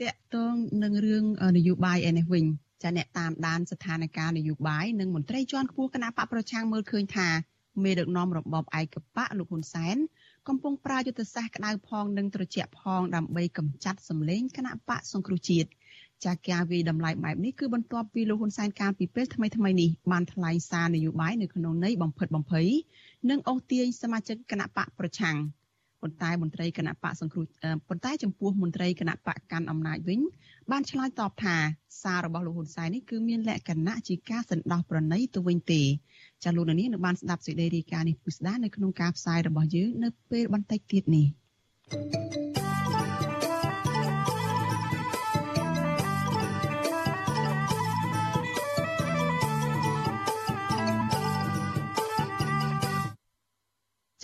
S4: តកតងនឹងរឿងនយោបាយឯនេះវិញ ចាអ្នកតាមដានស្ថានភាពនយោបាយនិងមន្ត្រីជាន់ខ្ពស់គណៈបកប្រឆាំងមើលឃើញថាមេដឹកនាំរបបឯកបកលោកហ៊ុនសែនកំពុងប្រើយុទ្ធសាស្ត្រក្តៅផងនិងត្រជាក់ផងដើម្បីកម្ចាត់សម្លេងគណៈបកសង្គ្រោះជាតិចាការវិតម្លៃបែបនេះគឺបន្ទាប់ពីលោកហ៊ុនសែនកាលពីពេលថ្មីថ្មីនេះបានថ្លែងសារនយោបាយនៅក្នុងន័យបំផិតបំភ័យនិងអូសទាញសមាជិកគណៈបកប្រឆាំង ប៉ុន្តែមន្ត្រីគណៈបកសង្គ្រោះប៉ុន្តែចំពោះមន្ត្រីគណៈបកកាន់អំណាចវិញបានឆ្លើយតបថាសាររបស់លោកហ៊ុនសែននេះគឺមានលក្ខណៈជាការសន្តោសប្រណីទៅវិញទេចាលោកនាងនឹងបានស្ដាប់សេចក្តីរាយការណ៍នេះពុស្ដានៅក្នុងការផ្សាយរបស់យើងនៅពេលបន្តិចទៀតនេះ thank you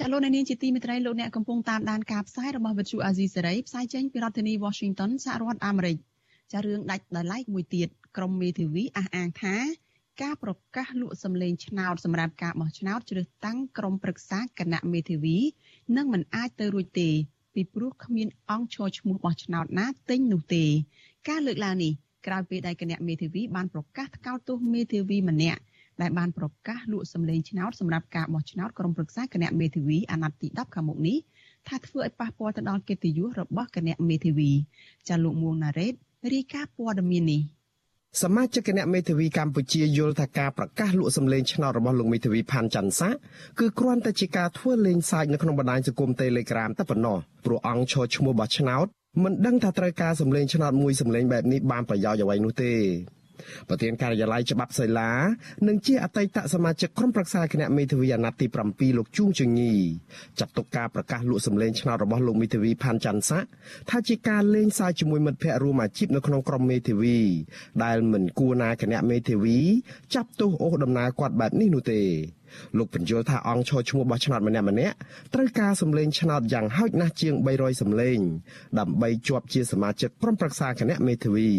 S4: ចាលោកនាងជាទីមេត្រីលោកអ្នកកំពុងតាមដានការផ្សាយរបស់វិទ្យុអាស៊ីសេរីផ្សាយចេញពីរដ្ឋធានី Washington សហរដ្ឋអាមេរិកចារឿងដាច់ដោយឡែកមួយទៀតក្រមមេធាវីអះអាងថាការប្រកាសលក់សម្លេងឆ្នោតសម្រាប់ការបោះឆ្នោតជ្រើសតាំងក្រុមប្រឹក្សាគណៈមេធាវីនឹងមិនអាចទៅរួចទេ ពីព្រោះគ្មានអង្គឈរឈ្មោះបោះឆ្នោតណាទិញនោះទេ ការលើកឡើងនេះក្រោយពេលដែលគណៈមេធាវីបានប្រកាសថ្កោលទោសមេធាវីម្នាក់ ដែលបានប្រកាសលក់សម្លេងឆ្នោតសម្រាប់ការបោះឆ្នោតក្រុមប្រឹក្សាគណៈមេធាវីអាណត្តិទី10ខាងមុខនេះថាធ្វើឲ្យប៉ះពាល់ទៅដល់កិត្តិយសរបស់គណៈមេធាវីចាលោកមួងណារ៉េតរាយការណ៍ព័ត៌មាននេះ
S12: សមាជិកគណៈមេធាវីកម្ពុជាយល់ថាការប្រកាសលក់សម្លេងឆ្នោតរបស់លោកមេធាវីផាន់ច័ន្ទសាគឺគ្រាន់តែជាការធ្វើលេងសើចនៅក្នុងបណ្ដាញសង្គម Telegram តែប៉ុណ្ណោះព្រោះអង្គឈរឈ្មោះបោះឆ្នោតមិនដឹងថាត្រូវការសម្លេងឆ្នោតមួយសម្លេងបែបនេះបានប្រយោជន៍អ្វីនោះទេ ប្រធានការិយាល័យច្បាប់សីឡានិងជាអតីតសមាជិកក្រុមប្រឹក្សាគណៈមេធាវីអាណត្តិទី7លោកជួងជងីចាត់ទុកការប្រកាសលក់សម្លេងឆ្នោតរបស់លោកមេធាវីផាន់ច័ន្ទសាថាជាការលេងសើចជាមួយមិត្តភ័ក្តិរួមអាជីពនៅក្នុងក្រុមមេធាវី ដែលមិនគួរណាគណៈមេធាវី ចាប់ទោសអូសដំណើរគាត់បែបនេះនោះទេ លោកបញ្យល់ថាអង្គឈរឈ្មោះបោះឆ្នោតម្នាក់ម្នាក់ត្រូវការសម្លេងឆ្នោតយ៉ាងហោចណាស់ជាង300សម្លេងដើម្បីជាប់ជាសមាជិកក្រុមប្រឹក្សាគណៈមេធាវី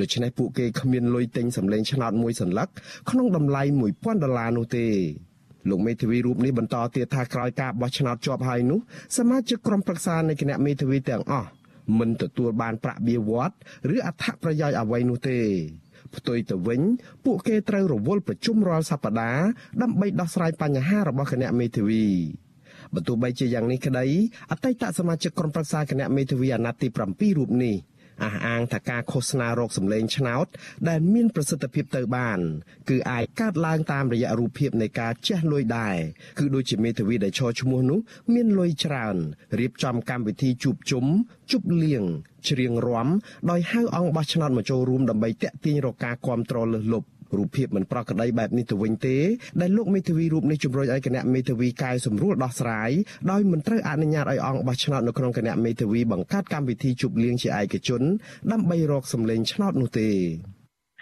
S12: ដូច្នេះពួកគេគ្មានលុយទិញសម្លេងឆ្នោតមួយសន្លឹកក្នុងតម្លៃ1000ដុល្លារនោះទេលោកមេធាវីរូបនេះបន្តទៀតថាក្រោយការបោះឆ្នោតជាប់ហើយនោះសមាជិកក្រុមប្រឹក្សានៃគណៈមេធាវីទាំងអស់មិនទទួលបានប្រាក់បៀវត្សឬអត្ថប្រយោជន៍អ្វីនោះទេ ផ្ទុយទៅវិញ ពួកគេត្រូវរវល់ប្រជុំរាល់សប្តាហ៍ដើម្បីដោះស្រាយបញ្ហារបស់គណៈមេធាវីបើទោះបីជាយ៉ាងនេះក្តីអតីតសមាជិកក្រុមប្រឹក្សាគណៈមេធាវីអាណត្តិទី7រូបនេះ អះអាងថាការឃោសនារោគសម្លេងឆ្នោត ដែលមានប្រសិទ្ធភាពទៅបាន គឺអាចកើតឡើងតាមរយៈរូបភាពនៃការជះលុយដែរគឺដូចជាមេធាវីដែលឈរឈ្មោះនោះមានលុយច្រើនរៀបចំកម្មវិធីជួបជុំជប់លៀងច្រៀងរាំដោយហៅអង្គបោះឆ្នោតមកចូលរួមដើម្បីតាក់ទាញរកការគ្រប់គ្រងលើសលប់ រូបភាពមិនប្រក្រតីបែបនេះទៅវិញទេដែលលោកមេធាវីរូបនេះជំរុញឲ្យគណៈមេធាវីកែសម្រួលដោះស្រាយដោយមិនត្រូវអនុញ្ញាតឲ្យអង្គបោះឆ្នោតនៅក្នុងគណៈមេធាវីបង្កើតកម្មវិធីជប់លៀងជាឯកជនដើម្បីរកសម្លេងឆ្នោតនោះទេ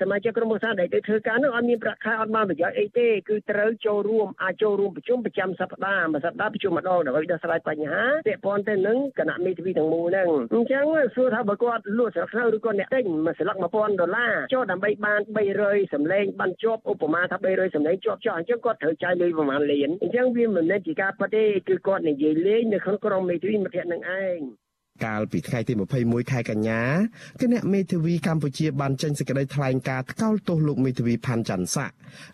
S13: សមាជិកក្រុមប្រឹក្សាដែលទៅធ្វើការនោះអត់មានប្រាក់ខែអត់បានប្រយោជន៍អីទេគឺត្រូវចូលរួមអាចចូលរួមប្រជុំប្រចាំសប្តាហ៍មួយសប្តាហ៍ប្រជុំម្ដងដើម្បីដោះស្រាយបញ្ហាពាក់ព័ន្ធទៅនឹងគណៈមេធាវីទាំងមូលហ្នឹងអញ្ចឹងសួរថាបើគាត់លក់ស្លឹកស្រូវឬក៏អ្នកទិញមួយស្លឹក1000ដុល្លារចូលដើម្បីបាន300សម្លេងបានជាប់ឧបមាថា300សម្លេងជាប់ចោះអញ្ចឹងគាត់ត្រូវចាយលុយប្រហែលលានអញ្ចឹងវាមិនមែនជាការប៉ັດទេគឺគាត់និយាយលេងនៅក្នុងក្រុមមេធាវីមិត្តភក្តិនឹងឯង
S12: កាលពីថ្ងៃទី21ខែកញ្ញាគណៈមេធាវីកម្ពុជាបានចេញសេចក្តីថ្លែងការណ៍ថ្កោលទោសលោកមេធាវីផាន់ច័ន្ទស័ក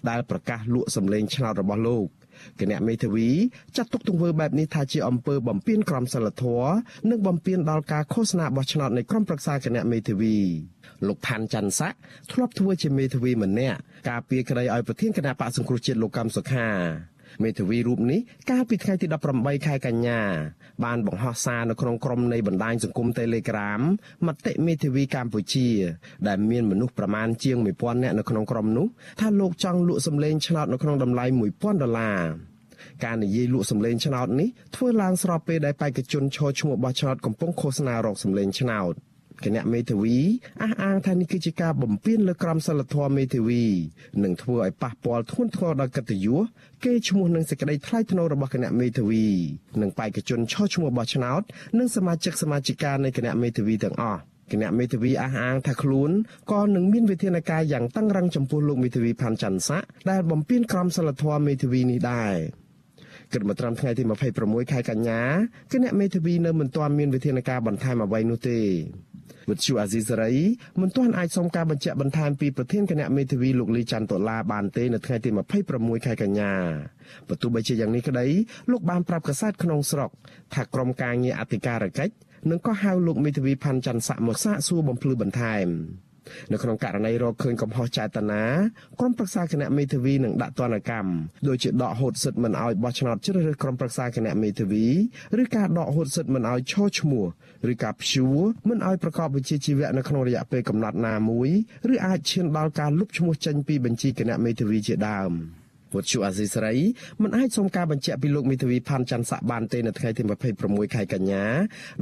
S12: ដែលប្រកាសលក់សម្លេងឆ្នោតរបស់លោកគណៈមេធាវីចាត់ទុកទង្វើបែបនេះថាជាអំពើបំពានក្រមសីលធម៌និងបំពានដល់ការឃោសនាបោះឆ្នោតនៃក្រុមប្រឹក្សាគណៈមេធាវីលោកផាន់ច័ន្ទស័កធ្លាប់ធ្វើជាមេធាវីម្នាក់ការពារក្តីឲ្យប្រធានគណៈបកសង្គ្រោះជាតិលោកកំសុខាមេធាវីរូបនេះកាលពីថ្ងៃទី18ខែកញ្ញា បានបង្ហោះសារនៅក្នុងក្រុមនៃបណ្ដាញសង្គម Telegram មតិមេធាវីកម្ពុជា ដែលមានមនុស្សប្រមាណជាង1000នាក់នៅក្នុងក្រុមនោះថាលោកចង់លក់សម្លេងឆ្នោតនៅក្នុងតម្លៃ1000ដុល្លារការនិយាយលក់សម្លេងឆ្នោតនេះធ្វើឡើងស្របពេលដែលបេក្ខជនឈរឈ្មោះបោះឆ្នោតកំពុងឃោសនារកសម្លេងឆ្នោត គណៈមេធាវីអះអាងថានេះគឺជាការបំពានលើក្រមសីលធម៌មេធាវីនិងធ្វើឲ្យប៉ះពាល់ធ្ងន់ធ្ងរដល់កិត្តិយសគេឈ្មោះនឹងសេចក្តីថ្លៃថ្នូររបស់គណៈមេធាវីនិងបេក្ខជនឈរឈ្មោះបោះឆ្នោតនិងសមាជិកសមាជិកានៃគណៈមេធាវីទាំងអស់គណៈមេធាវីអះអាងថាខ្លួនក៏នឹងមានវិធានការយ៉ាងតឹងរ៉ឹងចំពោះលោកមេធាវីផាន់ច័ន្ទស័កដែលបំពានក្រមសីលធម៌មេធាវីនេះដែរគិតមកត្រឹមថ្ងៃទី26ខែកញ្ញាគណៈមេធាវីនៅមិនទាន់មានវិធានការបន្ថែមអ្វីនោះទេ វិទ្យុអាស៊ីសេរីមិនទាន់អាចសុំការបញ្ជាក់បន្ថែមពីប្រធានគណៈមេធាវីលោកលីច័ន្ទដុល្លារបានទេនៅថ្ងៃទី26ខែកញ្ញាបើទោះបីជាយ៉ាងនេះក្តីលោកបានប្រាប់កាសែតក្នុងស្រុកថាក្រុមការងារអធិការកិច្ចនឹងក៏ហៅលោកមេធាវីផាន់ច័ន្ទស័កមកសាកសួរបំភ្លឺបន្ថែម នៅក្នុងករណីរកឃើញកំហុសចេតនាក្រុមប្រឹក្សាគណៈមេធាវីនឹងដាក់ទណ្ឌកម្មដូចជាដកហូតសិទ្ធិមិនឲ្យបោះឆ្នោតជ្រើសរើសក្រុមប្រឹក្សាគណៈមេធាវីឬការដកហូតសិទ្ធិមិនឲ្យឈរឈ្មោះឬការព្យួរមិនឲ្យប្រកបវិជ្ជាជីវៈនៅក្នុងរយៈពេលកំណត់ណាមួយឬអាចឈានដល់ការលុបឈ្មោះចេញពីបញ្ជីគណៈមេធាវីជាដើម។ វត្តជូអាស៊ីសេរីមិនអាចសុំការបញ្ជាក់ពីលោកមេធាវីផាន់ច័ន្ទស័កបានទេនៅថ្ងៃទី26ខែកញ្ញា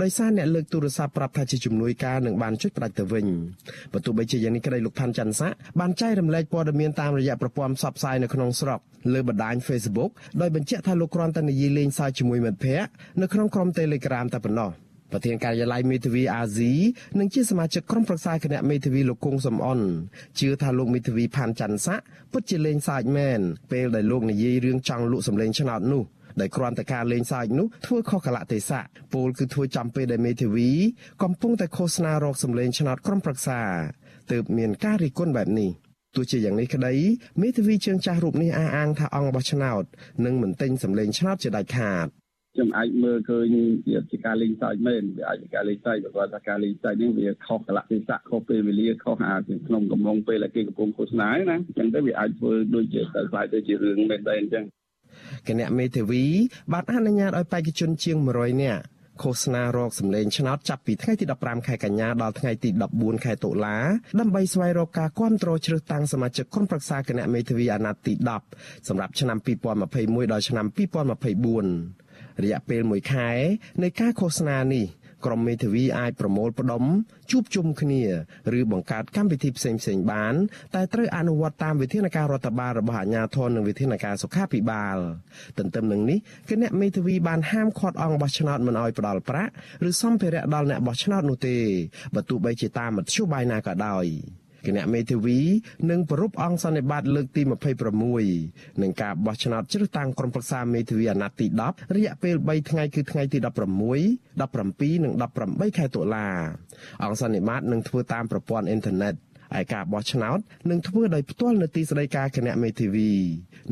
S12: ដោយសារអ្នកលើកទូរស័ព្ទប្រាប់ថាជាជំនួយការនឹងបានចុចផ្ដាច់ទៅវិញបើទោះបីជាយ៉ាងនេះក្តីលោកផាន់ច័ន្ទស័កបានចែករំលែកព័ត៌មានតាមរយៈប្រព័ន្ធផ្សព្វផ្សាយនៅក្នុងស្រុកលើបណ្ដាញ Facebook ដោយបញ្ជាក់ថាលោកគ្រាន់តែនិយាយលេងសើចជាមួយមិត្តភ័ក្តិនៅក្នុងក្រុម Telegram តែប៉ុណ្ណោះ។ ប្រធានការិយាល័យមេធាវីអាស៊ីនិងជាសមាជិកក្រុមប្រឹក្សាគណៈមេធាវីលោកគង់សំអនជឿថាលោកមេធាវីផាន់ច័ន្ទស័កពិតជាលេងសើចមែនពេលដែលលោកនិយាយរឿងចង់លក់សម្លេងឆ្នោតនោះដែលគ្រាន់តែការលេងសើចនោះធ្វើខុសកលៈទេសៈពលគឺធ្វើចំពេលដែលមេធាវី កំពុងតែឃោសនារកសម្លេងឆ្នោតក្រុមប្រឹក្សាទើបមានការរិះគន់បែបនេះទោះជាយ៉ាងនេះក្តីមេធាវីជើងចាស់រូបនេះអះអាងថាអង្គបោះឆ្នោតនឹងមិនទិញសម្លេងឆ្នោតជាដាច់ខាត
S6: ខ្ញុំអាចមើលឃើញវាជាការលេងសើចមែនវាអាចជាការលេងសើចបើគាត់ថាការលេងសើចនេះវាខុសកលៈទេសៈខុសពេលវេលាខុសអាក្នុងកំឡុងពេលដែលគេកំពុងឃោសនាណាអញ្ចឹងទៅវាអាចធ្វើដូចជាទៅខ្លាយទៅជារឿងមែនដែរអញ្ចឹង
S12: គណៈមេធាវី បានអនុញ្ញាតឲ្យបេក្ខជនជាង100នាក់ឃោសនារកសម្លេងឆ្នោតចាប់ពីថ្ងៃទី15ខែកញ្ញាដល់ថ្ងៃទី14ខែតុលាដើម្បីស្វែងរកការគ្រប់គ្រងជ្រើសតាំងសមាជិកក្រុមប្រឹក្សាគណៈមេធាវីអាណត្តិទី10សម្រាប់ឆ្នាំ2021ដល់ឆ្នាំ2024 រយៈពេល1ខែនៃការឃោសនានេះក្រុមមេធាវីអាចប្រមូលផ្ដុំជួបជុំគ្នាឬបង្កើតកម្មវិធីផ្សេងផ្សេងបាន តែត្រូវអនុវត្តតាមវិធានការរដ្ឋបាលរបស់អាជ្ញាធរនិងវិធានការសុខាភិបាលទន្ទឹមនឹងនេះគណៈមេធាវីបានហាមឃាត់អង្គបោះឆ្នោតមិនឲ្យផ្ដាល់ប្រាក់ឬសម្ភារៈដល់អ្នកបោះឆ្នោតនោះទេបើទោះបីជាតាមមធ្យោបាយណាក៏ដោយ គណៈមេធាវីនិងប្រពអង្គសន្និបាតលើកទី26នឹងការបោះឆ្នោតជ្រើសតាំងក្រុមប្រឹក្សាមេធាវីអាណត្តិទី10រយៈពេល3ថ្ងៃគឺថ្ងៃទី16 17និង18ខែតុលាអង្គសន្និបាតនឹងធ្វើតាមប្រព័ន្ធអ៊ីនធឺណិតឯការបោះឆ្នោតនឹងធ្វើដោយផ្ទាល់នៅទីស្តីការគណៈមេធាវី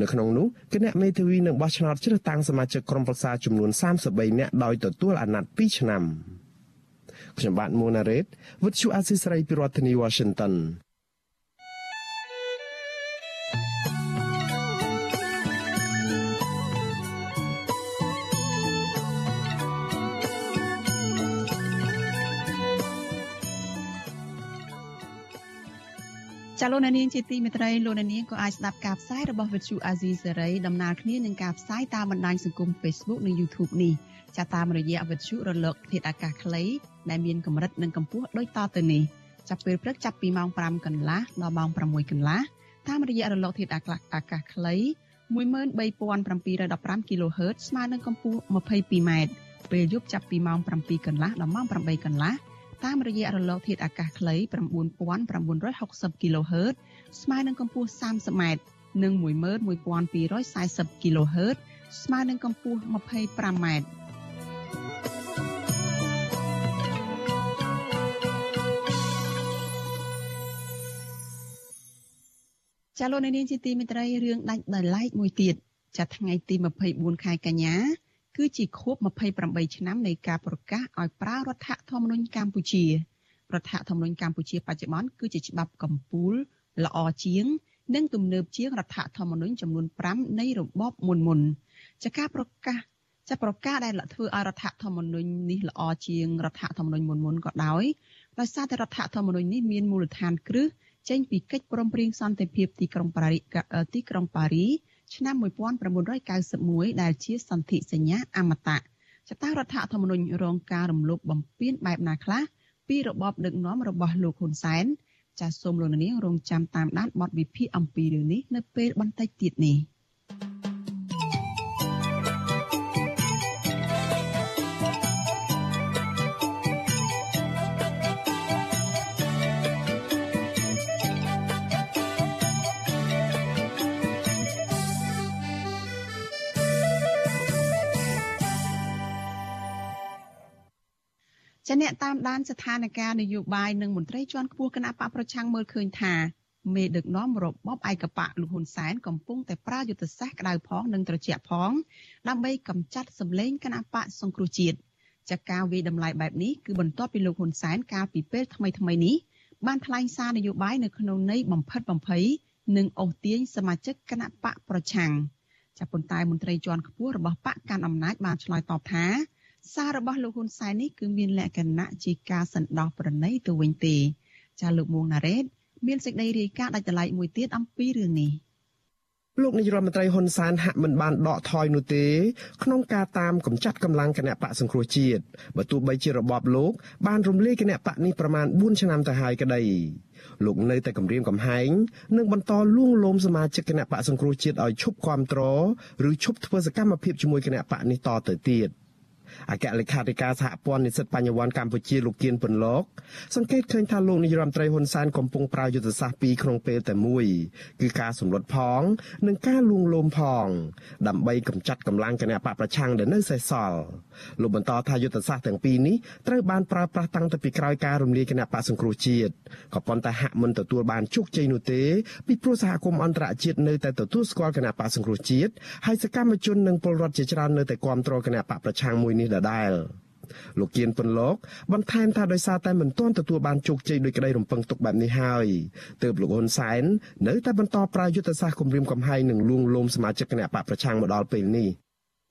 S12: នៅក្នុងនោះគណៈមេធាវីនឹងបោះឆ្នោតជ្រើសតាំងសមាជិកក្រុមប្រឹក្សាចំនួន33នាក់ដោយទទួលអាណត្តិ2ឆ្នាំខ្ញុំបាទមួងណារ៉េត With you Assisray ពីរដ្ឋធានី Washington
S4: ចាលោកនាងជាទីមេត្រីលោកនាងក៏អាចស្ដាប់ការផ្សាយរបស់ Vithu Azizi Serai ដំណើរគ្នានឹងការផ្សាយតាមបណ្ដាញសង្គម Facebook និង YouTube នេះចាតាមរយៈ Vithu រលក ធាតុអាកាសខ្លីដែលមានកម្រិតនិងកម្ពស់ដូចតទៅនេះចាប់ពេលព្រឹកចាប់ពីម៉ោង5កន្លះដល់ម៉ោង6កន្លះតាមរយៈរលកធាតុអាកាសខ្លី13715 kHz ស្មើនឹងកម្ពស់ 22m ពេលយប់ចាប់ពីម៉ោង7កន្លះដល់ម៉ោង8កន្លះ តាមរយៈរលកធាតុអាកាសខ្លី9960 kHz ស្មើនឹងកម្ពស់ 30m និង11240 kHz ស្មើនឹងកម្ពស់ 25m ចាលោកនាងជាទីមេត្រីរឿងដាច់ដោយឡែកមួយទៀតចាថ្ងៃទី24ខែកញ្ញា គឺជាខួប28ឆ្នាំនៃការប្រកាសឲ្យប្រើរដ្ឋធម្មនុញ្ញកម្ពុជារដ្ឋធម្មនុញ្ញកម្ពុជាបច្ចុប្បន្នគឺជាច្បាប់កម្ពុជាល្អជាង និងទំនើបជាងរដ្ឋធម្មនុញ្ញចំនួន5នៃរបបមុនមុនចាការប្រកាសចាប្រកាសដែលធ្វើឲ្យរដ្ឋធម្មនុញ្ញនេះល្អជាងរដ្ឋធម្មនុញ្ញមុនមុនក៏ដោយដោយសារតែរដ្ឋធម្មនុញ្ញនេះមានមូលដ្ឋានគ្រឹះចេញពីកិច្ចព្រមព្រៀងសន្តិភាពទីក្រុងប៉ារីទីក្រុងប៉ារី ឆ្នាំ1991ដែលជាសន្ធិសញ្ញាអមតៈចតារដ្ឋធម្មនុញ្ញរងការរំលោភបំពានបែបណាខ្លះពីរបបដឹកនាំរបស់លោកហ៊ុនសែនចាសសូមលោកនាងរងចាំតាមដានបទវិភាគអំពីរឿងនេះនៅពេលបន្តិចទៀតនេះ។ ចាអ្នកតាមដានស្ថានភាពនយោបាយនិងមន្ត្រីជាន់ខ្ពស់គណៈបកប្រឆាំងមើលឃើញថាមេដឹកនាំរបបឯកបកលោកហ៊ុនសែនកំពុងតែប្រើយុទ្ធសាស្ត្រក្តៅផងនិងត្រជាក់ផងដើម្បីកម្ចាត់សម្លេងគណៈបកសង្គ្រោះជាតិចាការវិយតម្លៃបែបនេះគឺបន្ទាប់ពីលោកហ៊ុនសែនកាលពីពេលថ្មីថ្មីនេះបានថ្លែងសារនយោបាយនៅក្នុងន័យបំផិតបំភ័យនិងអូសទាញសមាជិកគណៈបកប្រឆាំងចាប៉ុន្តែមន្ត្រីជាន់ខ្ពស់របស់បកកាន់អំណាចបានឆ្លើយតបថា សាររបស់លោកហ៊ុនសែននេះគឺមានលក្ខណៈជាការសន្តោសប្រណីទៅវិញទេចាលោកមួងណារ៉េតមានសេចក្តីរាយការណ៍ដាច់ដライមួយទៀតអំពីរឿងនេះ
S12: លោកនាយរដ្ឋមន្ត្រីហ៊ុនសែនហាក់មិនបានដកថយនោះទេក្នុងការតាមកម្ចាត់កម្លាំងគណៈបកសង្គ្រោះជាតិបើទោះបីជារបបលោកបានរំលាយគណៈបកនេះប្រមាណ4ឆ្នាំទៅហើយក្តីលោកនៅតែគម្រាមកំហែងនិងបន្តលួងលោមសមាជិកគណៈបកសង្គ្រោះជាតិឲ្យឈប់គ្រប់គ្រងឬឈប់ធ្វើសកម្មភាពជាមួយគណៈបកនេះតទៅទៀត។ អគ្គលេខាធិការសហព័ន្ធនិស្សិតបញ្ញវន្តកម្ពុជាលោកគៀនពន្លកសង្កេតឃើញថាលោកនាយរដ្ឋមន្ត្រីហ៊ុនសែនកំពុងប្រើយុទ្ធសាស្ត្រពីរក្នុងពេលតែមួយគឺការសម្លុតផង និងការលួងលោមផង ដើម្បីកម្ចាត់កម្លាំងគណៈបកប្រឆាំងដែលនៅសេសសល់លោកបន្តថាយុទ្ធសាស្ត្រទាំងពីរនេះត្រូវបានប្រើប្រាស់តាំងពីក្រោយការរំលាយគណៈបកសង្គ្រោះជាតិក៏ប៉ុន្តែហាក់មិនទទួលបានជោគជ័យនោះទេពីព្រោះសហគមន៍អន្តរជាតិនៅតែទទួលស្គាល់គណៈបកសង្គ្រោះជាតិហើយសកម្មជននិងពលរដ្ឋជាច្រើននៅតែគាំទ្រគណៈបកប្រឆាំងមួយនេះដដែលលោកគៀនពន្លកបន្ថែមថាដោយសារតែមិនទាន់ទទួលបានជោគជ័យដោយក្តីរំពឹងទុកបែបនេះហើយទើបលោកហ៊ុនសែននៅតែបន្តប្រើយុទ្ធសាស្ត្រគម្រាមកំហែងនិងលួងលោមសមាជិកគណៈបកប្រឆាំងមកដល់ពេលនេះ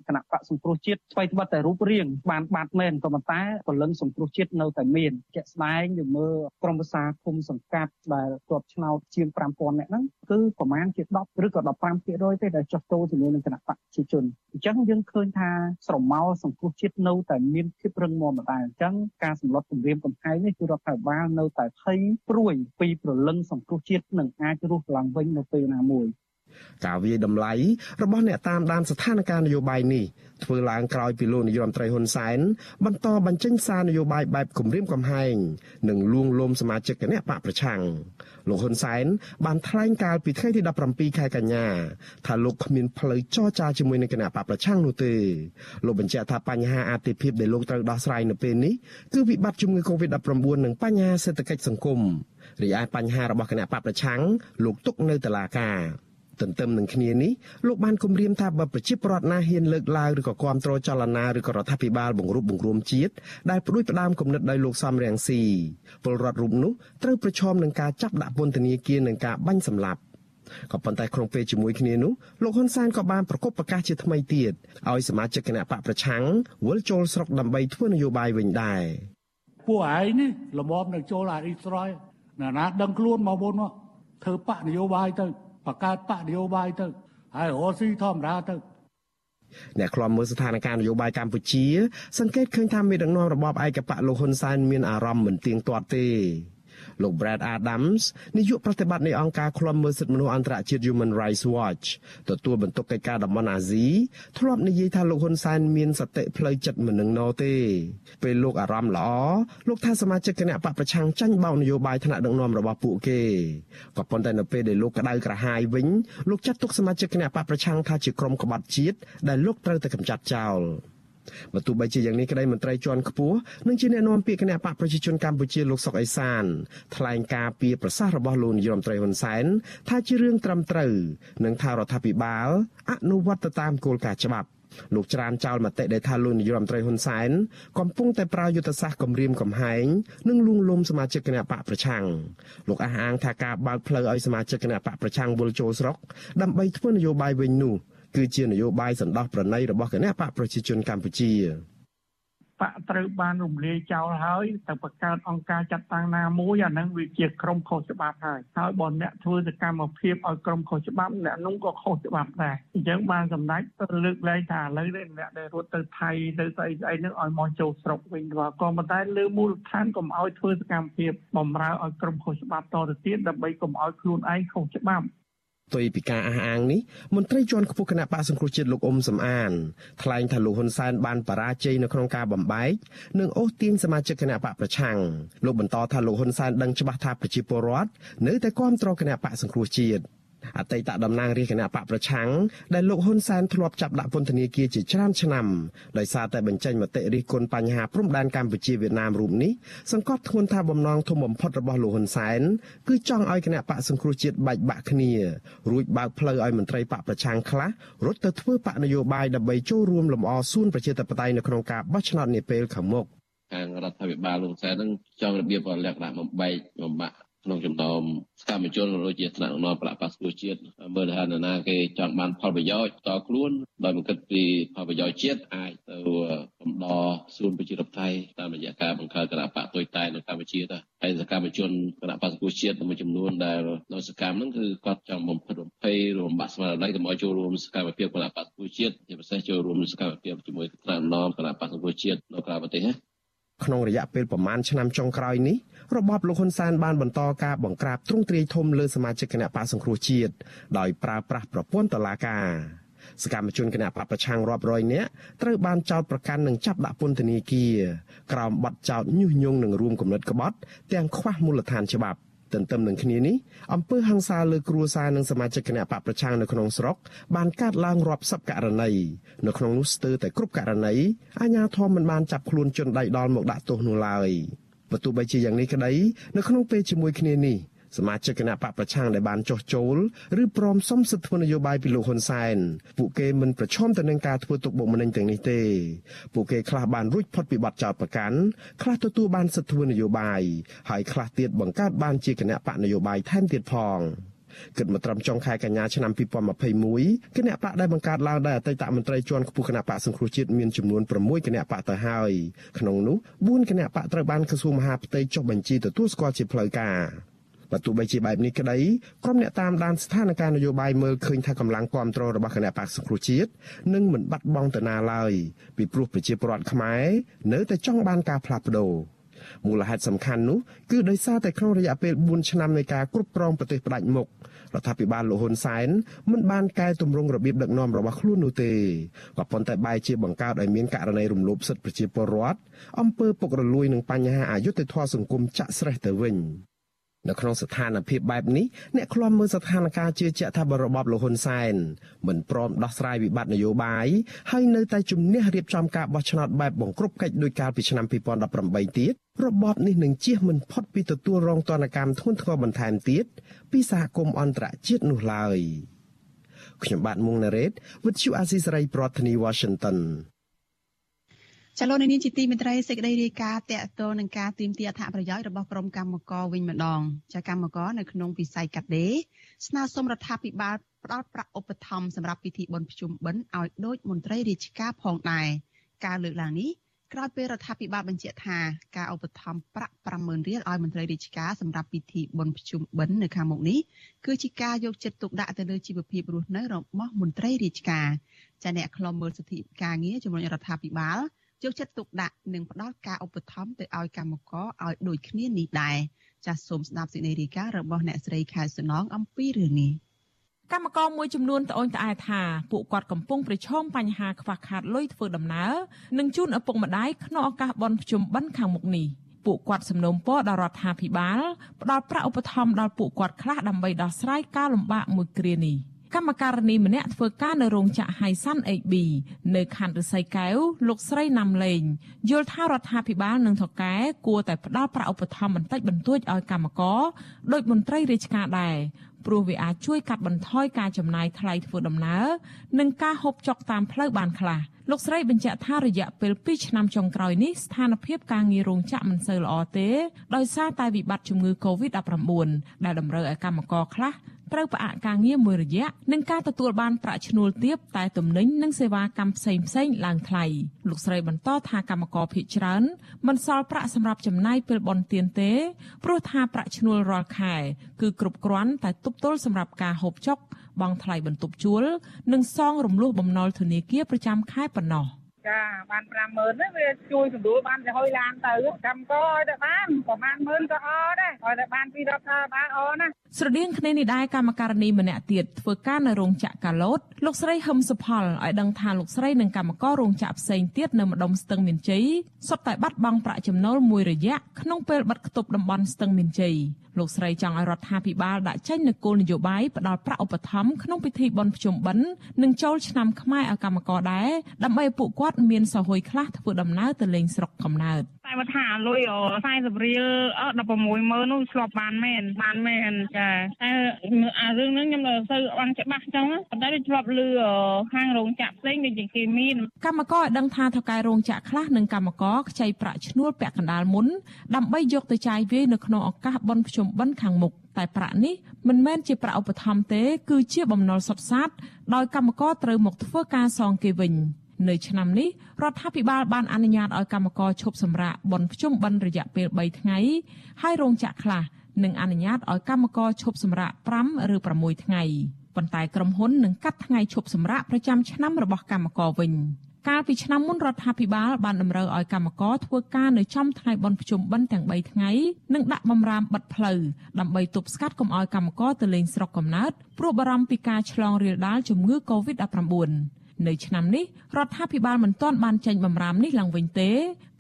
S11: គណៈបកសង្គ្រោះជាតិស្វ័យត្បិតតែរូបរាងបានបាត់មែនក៏ប៉ុន្តែពលឹងសង្គ្រោះជាតិនៅតែមានជាក់ស្ដែងយើងមើលក្រមប្រសាគុំសង្កាត់ដែលជាប់ឆ្នោតជាង5000នាក់ហ្នឹងគឺប្រមាណជា10ឬក៏15%ទេដែលចុះចូលជាមួយនឹងគណៈបកប្រជាជនអញ្ចឹងយើងឃើញថាស្រមោលសង្គ្រោះជាតិនៅតែមានភាពរឹងមាំដែរអញ្ចឹងការសម្លុតគម្រាមកំហែងនេះគឺរដ្ឋាភិបាលនៅតែភ័យព្រួយពីប្រលឹងសង្គ្រោះជាតិនឹងអាចរស់ឡើងវិញនៅពេលណាមួយ
S12: ការវាយតម្លៃរបស់អ្នកតាមដានស្ថានភាពនយោបាយនេះធ្វើឡើងក្រោយពីលោកនាយរដ្ឋមន្ត្រីហ៊ុនសែនបន្តបញ្ចេញសារនយោបាយបែបគម្រាមកំហែងនិងលួងលោមសមាជិកគណៈបកប្រឆាំងលោកហ៊ុនសែនបានថ្លែងកាលពីថ្ងៃទី17ខែកញ្ញាថាលោកគ្មានផ្លូវចរចាជាមួយនឹងគណៈបកប្រឆាំងនោះទេលោកបញ្ជាក់ថាបញ្ហាអាទិភាពដែលលោកត្រូវដោះស្រាយនៅពេលនេះគឺវិបត្តិជំងឺ Covid-19 និងបញ្ហាសេដ្ឋកិច្ចសង្គមរីឯបញ្ហារបស់គណៈបកប្រឆាំងលោកទុកនៅតុលាការ ទន្ទឹមនឹងគ្នានេះលោកបានគម្រាមថាបើប្រជាពលរដ្ឋណាហ៊ានលើកឡើងឬក៏គាំទ្រចលនាឬក៏រដ្ឋាភិបាលបង្រួបបង្រួមជាតិដែលផ្ដួចផ្ដើមគំនិតដោយលោកសំរងស៊ីពលរដ្ឋរូបនោះត្រូវប្រឈមនឹងការចាប់ដាក់ពន្ធនាគារនិងការបាញ់សម្លាប់ក៏ប៉ុន្តែក្នុងពេលជាមួយគ្នានោះលោកហ៊ុនសែនក៏បានប្រកបប្រកាសជាថ្មីទៀតឲ្យសមាជិកគណៈបកប្រឆាំងវិលចូលស្រុកដើម្បីធ្វើនយោបាយវិញដែរ
S14: ពួកឯងនេះលំមនៅចូលអ៊ីស្រ័យណាណាដឹងខ្លួនមកមុនមកធ្វើបកនយោបាយទៅ បង្កើតបកនយោបាយទៅហើយរស់ស៊ីធម្មតាទៅ
S12: អ្នកខ្លំមើលស្ថានភាពនយោបាយកម្ពុជា សង្កេតឃើញថាមេដឹកនាំរបបឯកបកលោកហ៊ុនសែនមានអារម្មណ៍មិនទៀងទាត់ទេ លោក Brad Adams នាយកប្រតិបត្តិនៃអង្គការឃ្លាំមើលសិទ្ធិមនុស្សអន្តរជាតិ Human Rights Watch ទទួលបន្ទុកកិច្ចការតំបន់អាស៊ីធ្លាប់និយាយថាលោកហ៊ុនសែនមានសតិផ្លូវចិត្តមិននឹងណទេពេលលោកអារម្មណ៍ល្អលោកថាសមាជិកគណៈបកប្រឆាំងចាញ់បោកនយោបាយថ្នាក់ដឹកនាំរបស់ពួកគេក៏ប៉ុន្តែនៅពេលដែលលោកក្តៅក្រហាយវិញលោកចាត់ទុកសមាជិកគណៈបកប្រឆាំងថាជាក្រុមក្បត់ជាតិដែលលោកត្រូវតែកម្ចាត់ចោល។ បើទោះបីជាយ៉ាងនេះក្តីមន្ត្រីជាន់ខ្ពស់និងជាអ្នកនាំពាក្យគណៈបកប្រជាជនកម្ពុជាលោកសុកអេសានថ្លែងការពីប្រសាសន៍របស់លោកនាយរដ្ឋមន្ត្រីហ៊ុនសែនថាជារឿងត្រឹមត្រូវនិងថារដ្ឋាភិបាលអនុវត្តទៅតាមគោលការណ៍ច្បាប់លោកច្រានចោលមតិដែលថាលោកនាយរដ្ឋមន្ត្រីហ៊ុនសែនកំពុងតែប្រើយុទ្ធសាស្ត្រគម្រាមកំហែងនិងលួងលោមសមាជិកគណៈបកប្រឆាំងលោកអះអាងថាការបើកផ្លូវឲ្យសមាជិកគណៈបកប្រឆាំងវិលចូលស្រុកដើម្បីធ្វើនយោបាយវិញនោះ គឺជានយោបាយសន្តោសប្រណីរបស់គណៈបកប្រជាជនកម្ពុជា
S14: បកត្រូវបានរំលាយចោលហើយទៅបង្កើតអង្គការចាត់តាំងណាមួយអានឹងវាជាក្រុមខុសច្បាប់ហើយហើយបើអ្នកធ្វើសកម្មភាពឲ្យក្រុមខុសច្បាប់អ្នកនោះក៏ខុសច្បាប់ដែរអញ្ចឹងបានសម្ដេចលើកលែងថាឥឡូវនេះអ្នកដែលរត់ទៅថៃទៅស្អីស្អីនឹងឲ្យមកចូលស្រុកវិញក៏ក៏ប៉ុន្តែលើមូលដ្ឋានកុំឲ្យធ្វើសកម្មភាពបំរើឲ្យក្រុមខុសច្បាប់តទៅទៀតដើម្បីកុំឲ្យខ្លួនឯងខុសច្បាប់
S12: ផ្ទុយពីការអះអាងនេះមន្ត្រីជាន់ខ្ពស់គណៈបកសង្គ្រោះជាតិលោកអ៊ុំសំអានថ្លែងថាលោកហ៊ុនសែនបានបរាជ័យនៅក្នុងការបំបែកនិងអូសទាញសមាជិកគណៈបកប្រឆាំងលោកបន្តថាលោកហ៊ុនសែនដឹងច្បាស់ថាប្រជាពលរដ្ឋនៅតែគាំទ្រគណៈបកសង្គ្រោះជាតិ អតីតតំណាងរាជគណៈបកប្រឆាំងដែលលោកហ៊ុនសែនធ្លាប់ចាប់ដាក់ពន្ធនាគារជាច្រើនឆ្នាំដោយសារតែបញ្ចេញមតិរិះគន់បញ្ហាព្រំដែនកម្ពុជាវៀតណាមរូបនេះសង្កត់ធ្ងន់ថាបំណងធំបំផុតរបស់លោកហ៊ុនសែនគឺចង់ឲ្យគណៈបកសង្គ្រោះជាតិបែកបាក់គ្នារួចបើកផ្លូវឲ្យមន្ត្រីបកប្រឆាំងខ្លះរត់ទៅធ្វើបកនយោបាយដើម្បីចូលរួមលំអសួនប្រជាធិបតេយ្យនៅក្នុងការបោះឆ្នោតនាពេលខាងមុខ
S15: ខាងរដ្ឋាភិបាលលោកសែននឹងចង់របៀបលក្ខណៈបំបែកបំបាក់ ក្នុងចំណោមសកម្មជនដូចជាថ្នាក់ដឹកនាំបកបាសគូជាតិមើលថានរណាគេចង់បានផលប្រយោជន៍តខ្លួនដោយមិនគិតពីផលប្រយោជន៍ជាតិអាចទៅកំដរសួនប្រជាធិបតេយ្យតាមរយៈការបង្កើតគណៈបកទុយតែនៅកម្ពុជាទៅហើយសកម្មជនគណៈបកសង្គមជាតិមួយចំនួនដែលនៅសកម្មហ្នឹងគឺគាត់ចង់បំផិតបំភ័យរំបាក់ស្មារតីកុំឲ្យចូលរួមសកម្មភាពគណៈបកសង្គមជាតិជាពិសេសចូលរួមសកម្មភាពជាមួយថ្នាក់ដឹកនាំគណៈបកសង្គមជាតិនៅក្រៅប្រទេសណា
S12: ក្នុងរយៈពេលប្រមាណឆ្នាំចុងក្រោយនេះ របបលោកហ៊ុនសែនបានបន្តការបង្ក្រាបទ្រង់ទ្រាយធំលើសមាជិកគណៈបកសង្គ្រោះជាតិដោយប្រើប្រាស់ប្រព័ន្ធតុលាការសកម្មជនគណៈបកប្រឆាំងរាប់រយនាក់ត្រូវបានចោទប្រកាន់និងចាប់ដាក់ពន្ធនាគារក្រោមបទចោទញុះញង់និងរួមគំនិតក្បត់ទាំងខ្វះមូលដ្ឋានច្បាប់ទន្ទឹមនឹងគ្នានេះអំពើហ ংস ាលើគ្រួសារនិងសមាជិកគណៈបកប្រឆាំងនៅក្នុងស្រុកបានកើតឡើងរាប់សិបករណីនៅក្នុងនោះស្ទើរតែគ្រប់ករណីអាជ្ញាធរមិនបានចាប់ខ្លួនជនដៃដល់មកដាក់ទោសនោះឡើយ បើទោះបីជាយ៉ាងនេះក្តីនៅក្នុងពេលជាមួយគ្នានេះសមាជិកគណៈបកប្រឆាំងដែលបានចោះចូលឬព្រមសុំសិទ្ធិធ្វើនយោបាយពីលោកហ៊ុនសែនពួកគេមិនប្រឈមទៅនឹងការធ្វើទុកបុកម្នេញទាំងនេះទេពួកគេខ្លះបានរួចផុតពីបទចោទប្រកាន់ខ្លះទទួលបានសិទ្ធិធ្វើនយោបាយហើយខ្លះទៀតបង្កើតបានជាគណៈបកនយោបាយថែមទៀតផង គិតមកត្រឹមចុងខែកញ្ញាឆ្នាំ2021គណៈបកដែលបង្កើតឡើងដោយអតីតមន្ត្រីជាន់ខ្ពស់គណៈបកសង្គ្រោះជាតិមានចំនួន6គណៈបកទៅហើយក្នុងនោះ4គណៈបកត្រូវបានក្រសួងមហាផ្ទៃចុះបញ្ជីទទួលស្គាល់ជាផ្លូវការបើទោះបីជាបែបនេះក្តីក្រុមអ្នកតាមដានស្ថានភាពនយោបាយមើលឃើញថាកម្លាំងគ្រប់គ្រងរបស់គណៈបកសង្គ្រោះជាតិនឹងមិនបាត់បង់ទៅណាឡើយពីព្រោះប្រជាពលរដ្ឋខ្មែរនៅតែចង់បានការផ្លាស់ប្ដូរ មូលហេតុសំខាន់នោះគឺដោយសារតែក្នុងរយៈពេល4ឆ្នាំនៃការគ្រប់គ្រងប្រទេសផ្ដាច់មុខរដ្ឋាភិបាលលោកហ៊ុនសែនមិនបានកែតម្រង់របៀបដឹកនាំរបស់ខ្លួននោះទេក៏ប៉ុន្តែបែរជាបង្កើតឲ្យមានករណីរំលោភសិទ្ធិប្រជាពលរដ្ឋអំពើពុករលួយនិងបញ្ហាអយុត្តិធម៌សង្គមចាក់ស្រេះទៅវិញ នៅក្នុងស្ថានភាពបែបនេះអ្នកខ្លំមើលស្ថានភាពជឿជាក់ថាបរបបលហ៊ុនសែនមិនព្រមដោះស្រាយវិបត្តិនយោបាយហើយនៅតែជំនះរៀបចំការបោះឆ្នោតបែបបង្ក្រប់កិច្ចដោយកាលពីឆ្នាំ2018ទៀតរបបនេះនឹងជៀសមិនផុតពីទទួលរងទណ្ឌកម្មធ្ងន់ធ្ងរបន្ថែមទៀតពីសហគមន៍អន្តរជាតិនោះឡើយខ្ញុំបាទមុងណារ៉េត With you អាស៊ីសេរីប្រធានាធិបតី Washington
S4: ចលនានេះជាទីមេត្រីសេចក្តីរាយការណ៍តកតទៅនឹងការទៀមទាអត្ថប្រយោជន៍របស់ក្រុមកម្មករវិញម្ដងចាកម្មករនៅក្នុងវិស័យកាត់ដេរស្នើសុំរដ្ឋាភិបាលផ្ដល់ប្រាក់ឧបត្ថម្ភសម្រាប់ពិធីបុណ្យភ្ជុំបិណ្ឌឲ្យដូចមន្ត្រីរាជការផងដែរការលើកឡើងនេះក្រោយពេលរដ្ឋាភិបាលបញ្ជាក់ថាការឧបត្ថម្ភប្រាក់50000រៀលឲ្យមន្ត្រីរាជការសម្រាប់ពិធីបុណ្យភ្ជុំបិណ្ឌនៅខាងមុខនេះគឺជាការយកចិត្តទុកដាក់ទៅលើជីវភាពរស់នៅរបស់មន្ត្រីរាជការចាអ្នកខ្លំមើលសិទ្ធិការងារជំរុញរដ្ឋាភិបាល យកចិត្តទុកដាក់និងផ្ដល់ការឧបត្ថម្ភទៅឲ្យកម្មករឲ្យដូចគ្នានេះដែរចាសសូមស្ដាប់សេចក្តីរាយការណ៍របស់អ្នកស្រីខែសំណងអំពីរឿងនេះ
S16: កម្មករមួយចំនួនត្អូញត្អែថាពួកគាត់កំពុងប្រឈមបញ្ហាខ្វះខាតលុយធ្វើដំណើរនិងជូនឪពុកម្ដាយក្នុងឱកាសបុណ្យភ្ជុំបិណ្ឌខាងមុខនេះពួកគាត់សំណូមពរដល់រដ្ឋាភិបាលផ្ដល់ប្រាក់ឧបត្ថម្ភដល់ពួកគាត់ខ្លះដើម្បីដោះស្រាយការលំបាកមួយគ្រានេះ កម្មការនីម្នាក់ធ្វើការនៅរោងចក្រ Highsun AB នៅខណ្ឌរិស័យកែវលោកស្រីណាំលេងយល់ថារដ្ឋាភិបាលនិងថកែគួរតែផ្ដល់ប្រាក់ឧបត្ថម្ភបន្តិចបន្តួចឲ្យកម្មករដោយមន្ត្រីរាជការដែរ ព្រោះវាអាចជួយកាត់បន្ថយការចំណាយថ្លៃធ្វើដំណើរនិងការហូបចុកតាមផ្លូវបានខ្លះលោកស្រីបញ្ជាក់ថារយៈពេល2ឆ្នាំចុងក្រោយនេះស្ថានភាពការងាររោងចក្រមិនសូវល្អទេដោយសារតែវិបត្តិជំងឺ Covid-19 ដែលតម្រូវឲ្យកម្មករខ្លះត្រូវផ្អាកការងារមួយរយៈនិងការទទួលបានប្រាក់ឈ្នួលទាបតែទំនិញនិងសេវាកម្មផ្សេងផ្សេងឡើងថ្លៃលោកស្រីបន្តថាកម្មករភ ieck ច្រើនមិនសល់ប្រាក់សម្រាប់ចំណាយពេលបន់ទៀនទេព្រោះថាប្រាក់ឈ្នួលរាល់ខែគឺគ្រប់គ្រាន់តែទប់ទល់សម្រាប់ការហូបចុកបង់ថ្លៃបន្ទប់ជួល និងសងរំលោះបំណុលធនាគារប្រចាំខែប៉ុណ្ណោះ។
S17: ចាបាន50000ហ្នឹងវាជួយសម្រួលបានទៅហុយឡានទៅកម្មក៏ឲ្យតែបានប្រហែល10000ក៏អត់ដែរឲ្យតែបានពីរដ្ឋាភិបាលអណា
S16: ស្រដៀងគ្នានេះដែរកម្មការនីម្នាក់ទៀតធ្វើការនៅរោងចក្រកាឡូតលោកស្រីហឹមសុផលឲ្យដឹងថាលោកស្រីនិងកម្មកររោងចក្រផ្សេងទៀតនៅម្ដុំស្ទឹងមានជ័យសុទ្ធតែបាត់បង់ប្រាក់ចំណូលមួយរយៈក្នុងពេលបិទគប់តំបន់ស្ទឹងមានជ័យលោកស្រីចង់ឲ្យរដ្ឋាភិបាលដាក់ចេញនូវគោលនយោបាយផ្ដល់ប្រាក់ឧបត្ថម្ភក្នុងពិធីបុណ្យភ្ជុំបិណ្ឌនិងចូលឆ្នាំខ្មែរឲ្យកម្មករដែរដើម្បីពួកគាត់មានសហួយខ្លះធ្វើដំណើរទៅលេងស្រុកកំណើត
S17: តែបើថាលុយ40រៀល160000នោះឆ្លប់បានមែនបានមែនចាតែអារឿងហ្នឹងខ្ញុំនៅទៅបានច្បាស់ចឹងប៉ុន្តែឆ្លប់លឺខាងរោងចក្រផ្សេងដូចជាគេមាន
S16: កម្មករឲ្យដឹងថាថៅកែរោងចក្រខ្លះនិងកម្មករខ្ចីប្រាក់ឈ្នួលពាក់កណ្ដាលមុនដើម្បីយកទៅចាយវាយនៅក្នុងឱកាសបុណ្យភ្ជុំបិណ្ឌខាងមុខតែប្រាក់នេះមិនមែនជាប្រាក់ឧបត្ថម្ភទេ គឺជាបំណុលសុទ្ធសាធដោយកម្មករត្រូវមកធ្វើការសងគេវិញ នៅឆ្នាំនេះរដ្ឋាភិបាលបានអនុញ្ញាតឲ្យកម្មករឈប់សម្រាកបន់ភ្ជុំបិណ្ឌរយៈពេល3ថ្ងៃហើយរោងចក្រខ្លះនឹងអនុញ្ញាតឲ្យកម្មករឈប់សម្រាក5ឬ6ថ្ងៃប៉ុន្តែក្រុមហ៊ុននឹងកាត់ថ្ងៃឈប់សម្រាកប្រចាំឆ្នាំរបស់កម្មករវិញកាលពីឆ្នាំមុនរដ្ឋាភិបាលបានតម្រូវឲ្យកម្មករធ្វើការនៅចំថ្ងៃបុណ្យភ្ជុំបិណ្ឌទាំង3ថ្ងៃនិងដាក់បំរាមបិទផ្លូវដើម្បីទប់ស្កាត់កុំឲ្យកម្មករទៅលេងស្រុកកំណើតព្រោះបារម្ភពីការឆ្លងរាលដាលជំងឺ Covid-19 នៅឆ្នាំនេះរដ្ឋាភិបាលមិនទាន់បានចេញបំរាមនេះឡើងវិញទេ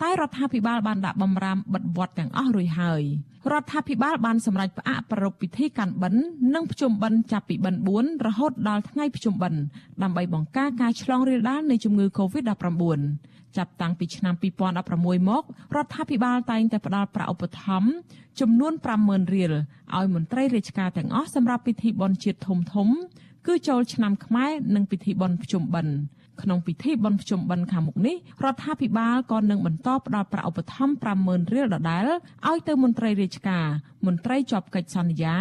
S16: តែរដ្ឋាភិបាលបានដាក់បំរាមបិទវត្តទាំងអស់រួចហើយរដ្ឋាភិបាលបានសម្រេចផ្អាកប្រារព្ធពិធីកាន់បិណ្ឌនិងភ្ជុំបិណ្ឌចាប់ពីបិណ្ឌ4រហូតដល់ថ្ងៃភ្ជុំបិណ្ឌដើម្បីបង្ការការឆ្លងរាលដាលនៃជំងឺ Covid-19 ចាប់តាំងពីឆ្នាំ2016មករដ្ឋាភិបាលតែងតែផ្ដល់ប្រាក់ឧបត្ថម្ភចំនួន50,000រៀលឲ្យមន្ត្រីរាជការទាំងអស់សម្រាប់ពិធីបុណ្យជាតិធំធំ គឺចូលឆ្នាំខ្មែរនិងពិធីបុណ្យភ្ជុំបិណ្ឌក្នុងពិធីបុណ្យភ្ជុំបិណ្ឌខាងមុខនេះរដ្ឋាភិបាលក៏នឹងបន្តផ្ដល់ប្រាក់ឧបត្ថម្ភ50000រៀលដដែលឲ្យទៅមន្ត្រីរាជការមន្ត្រីជាប់កិច្ចសន្យា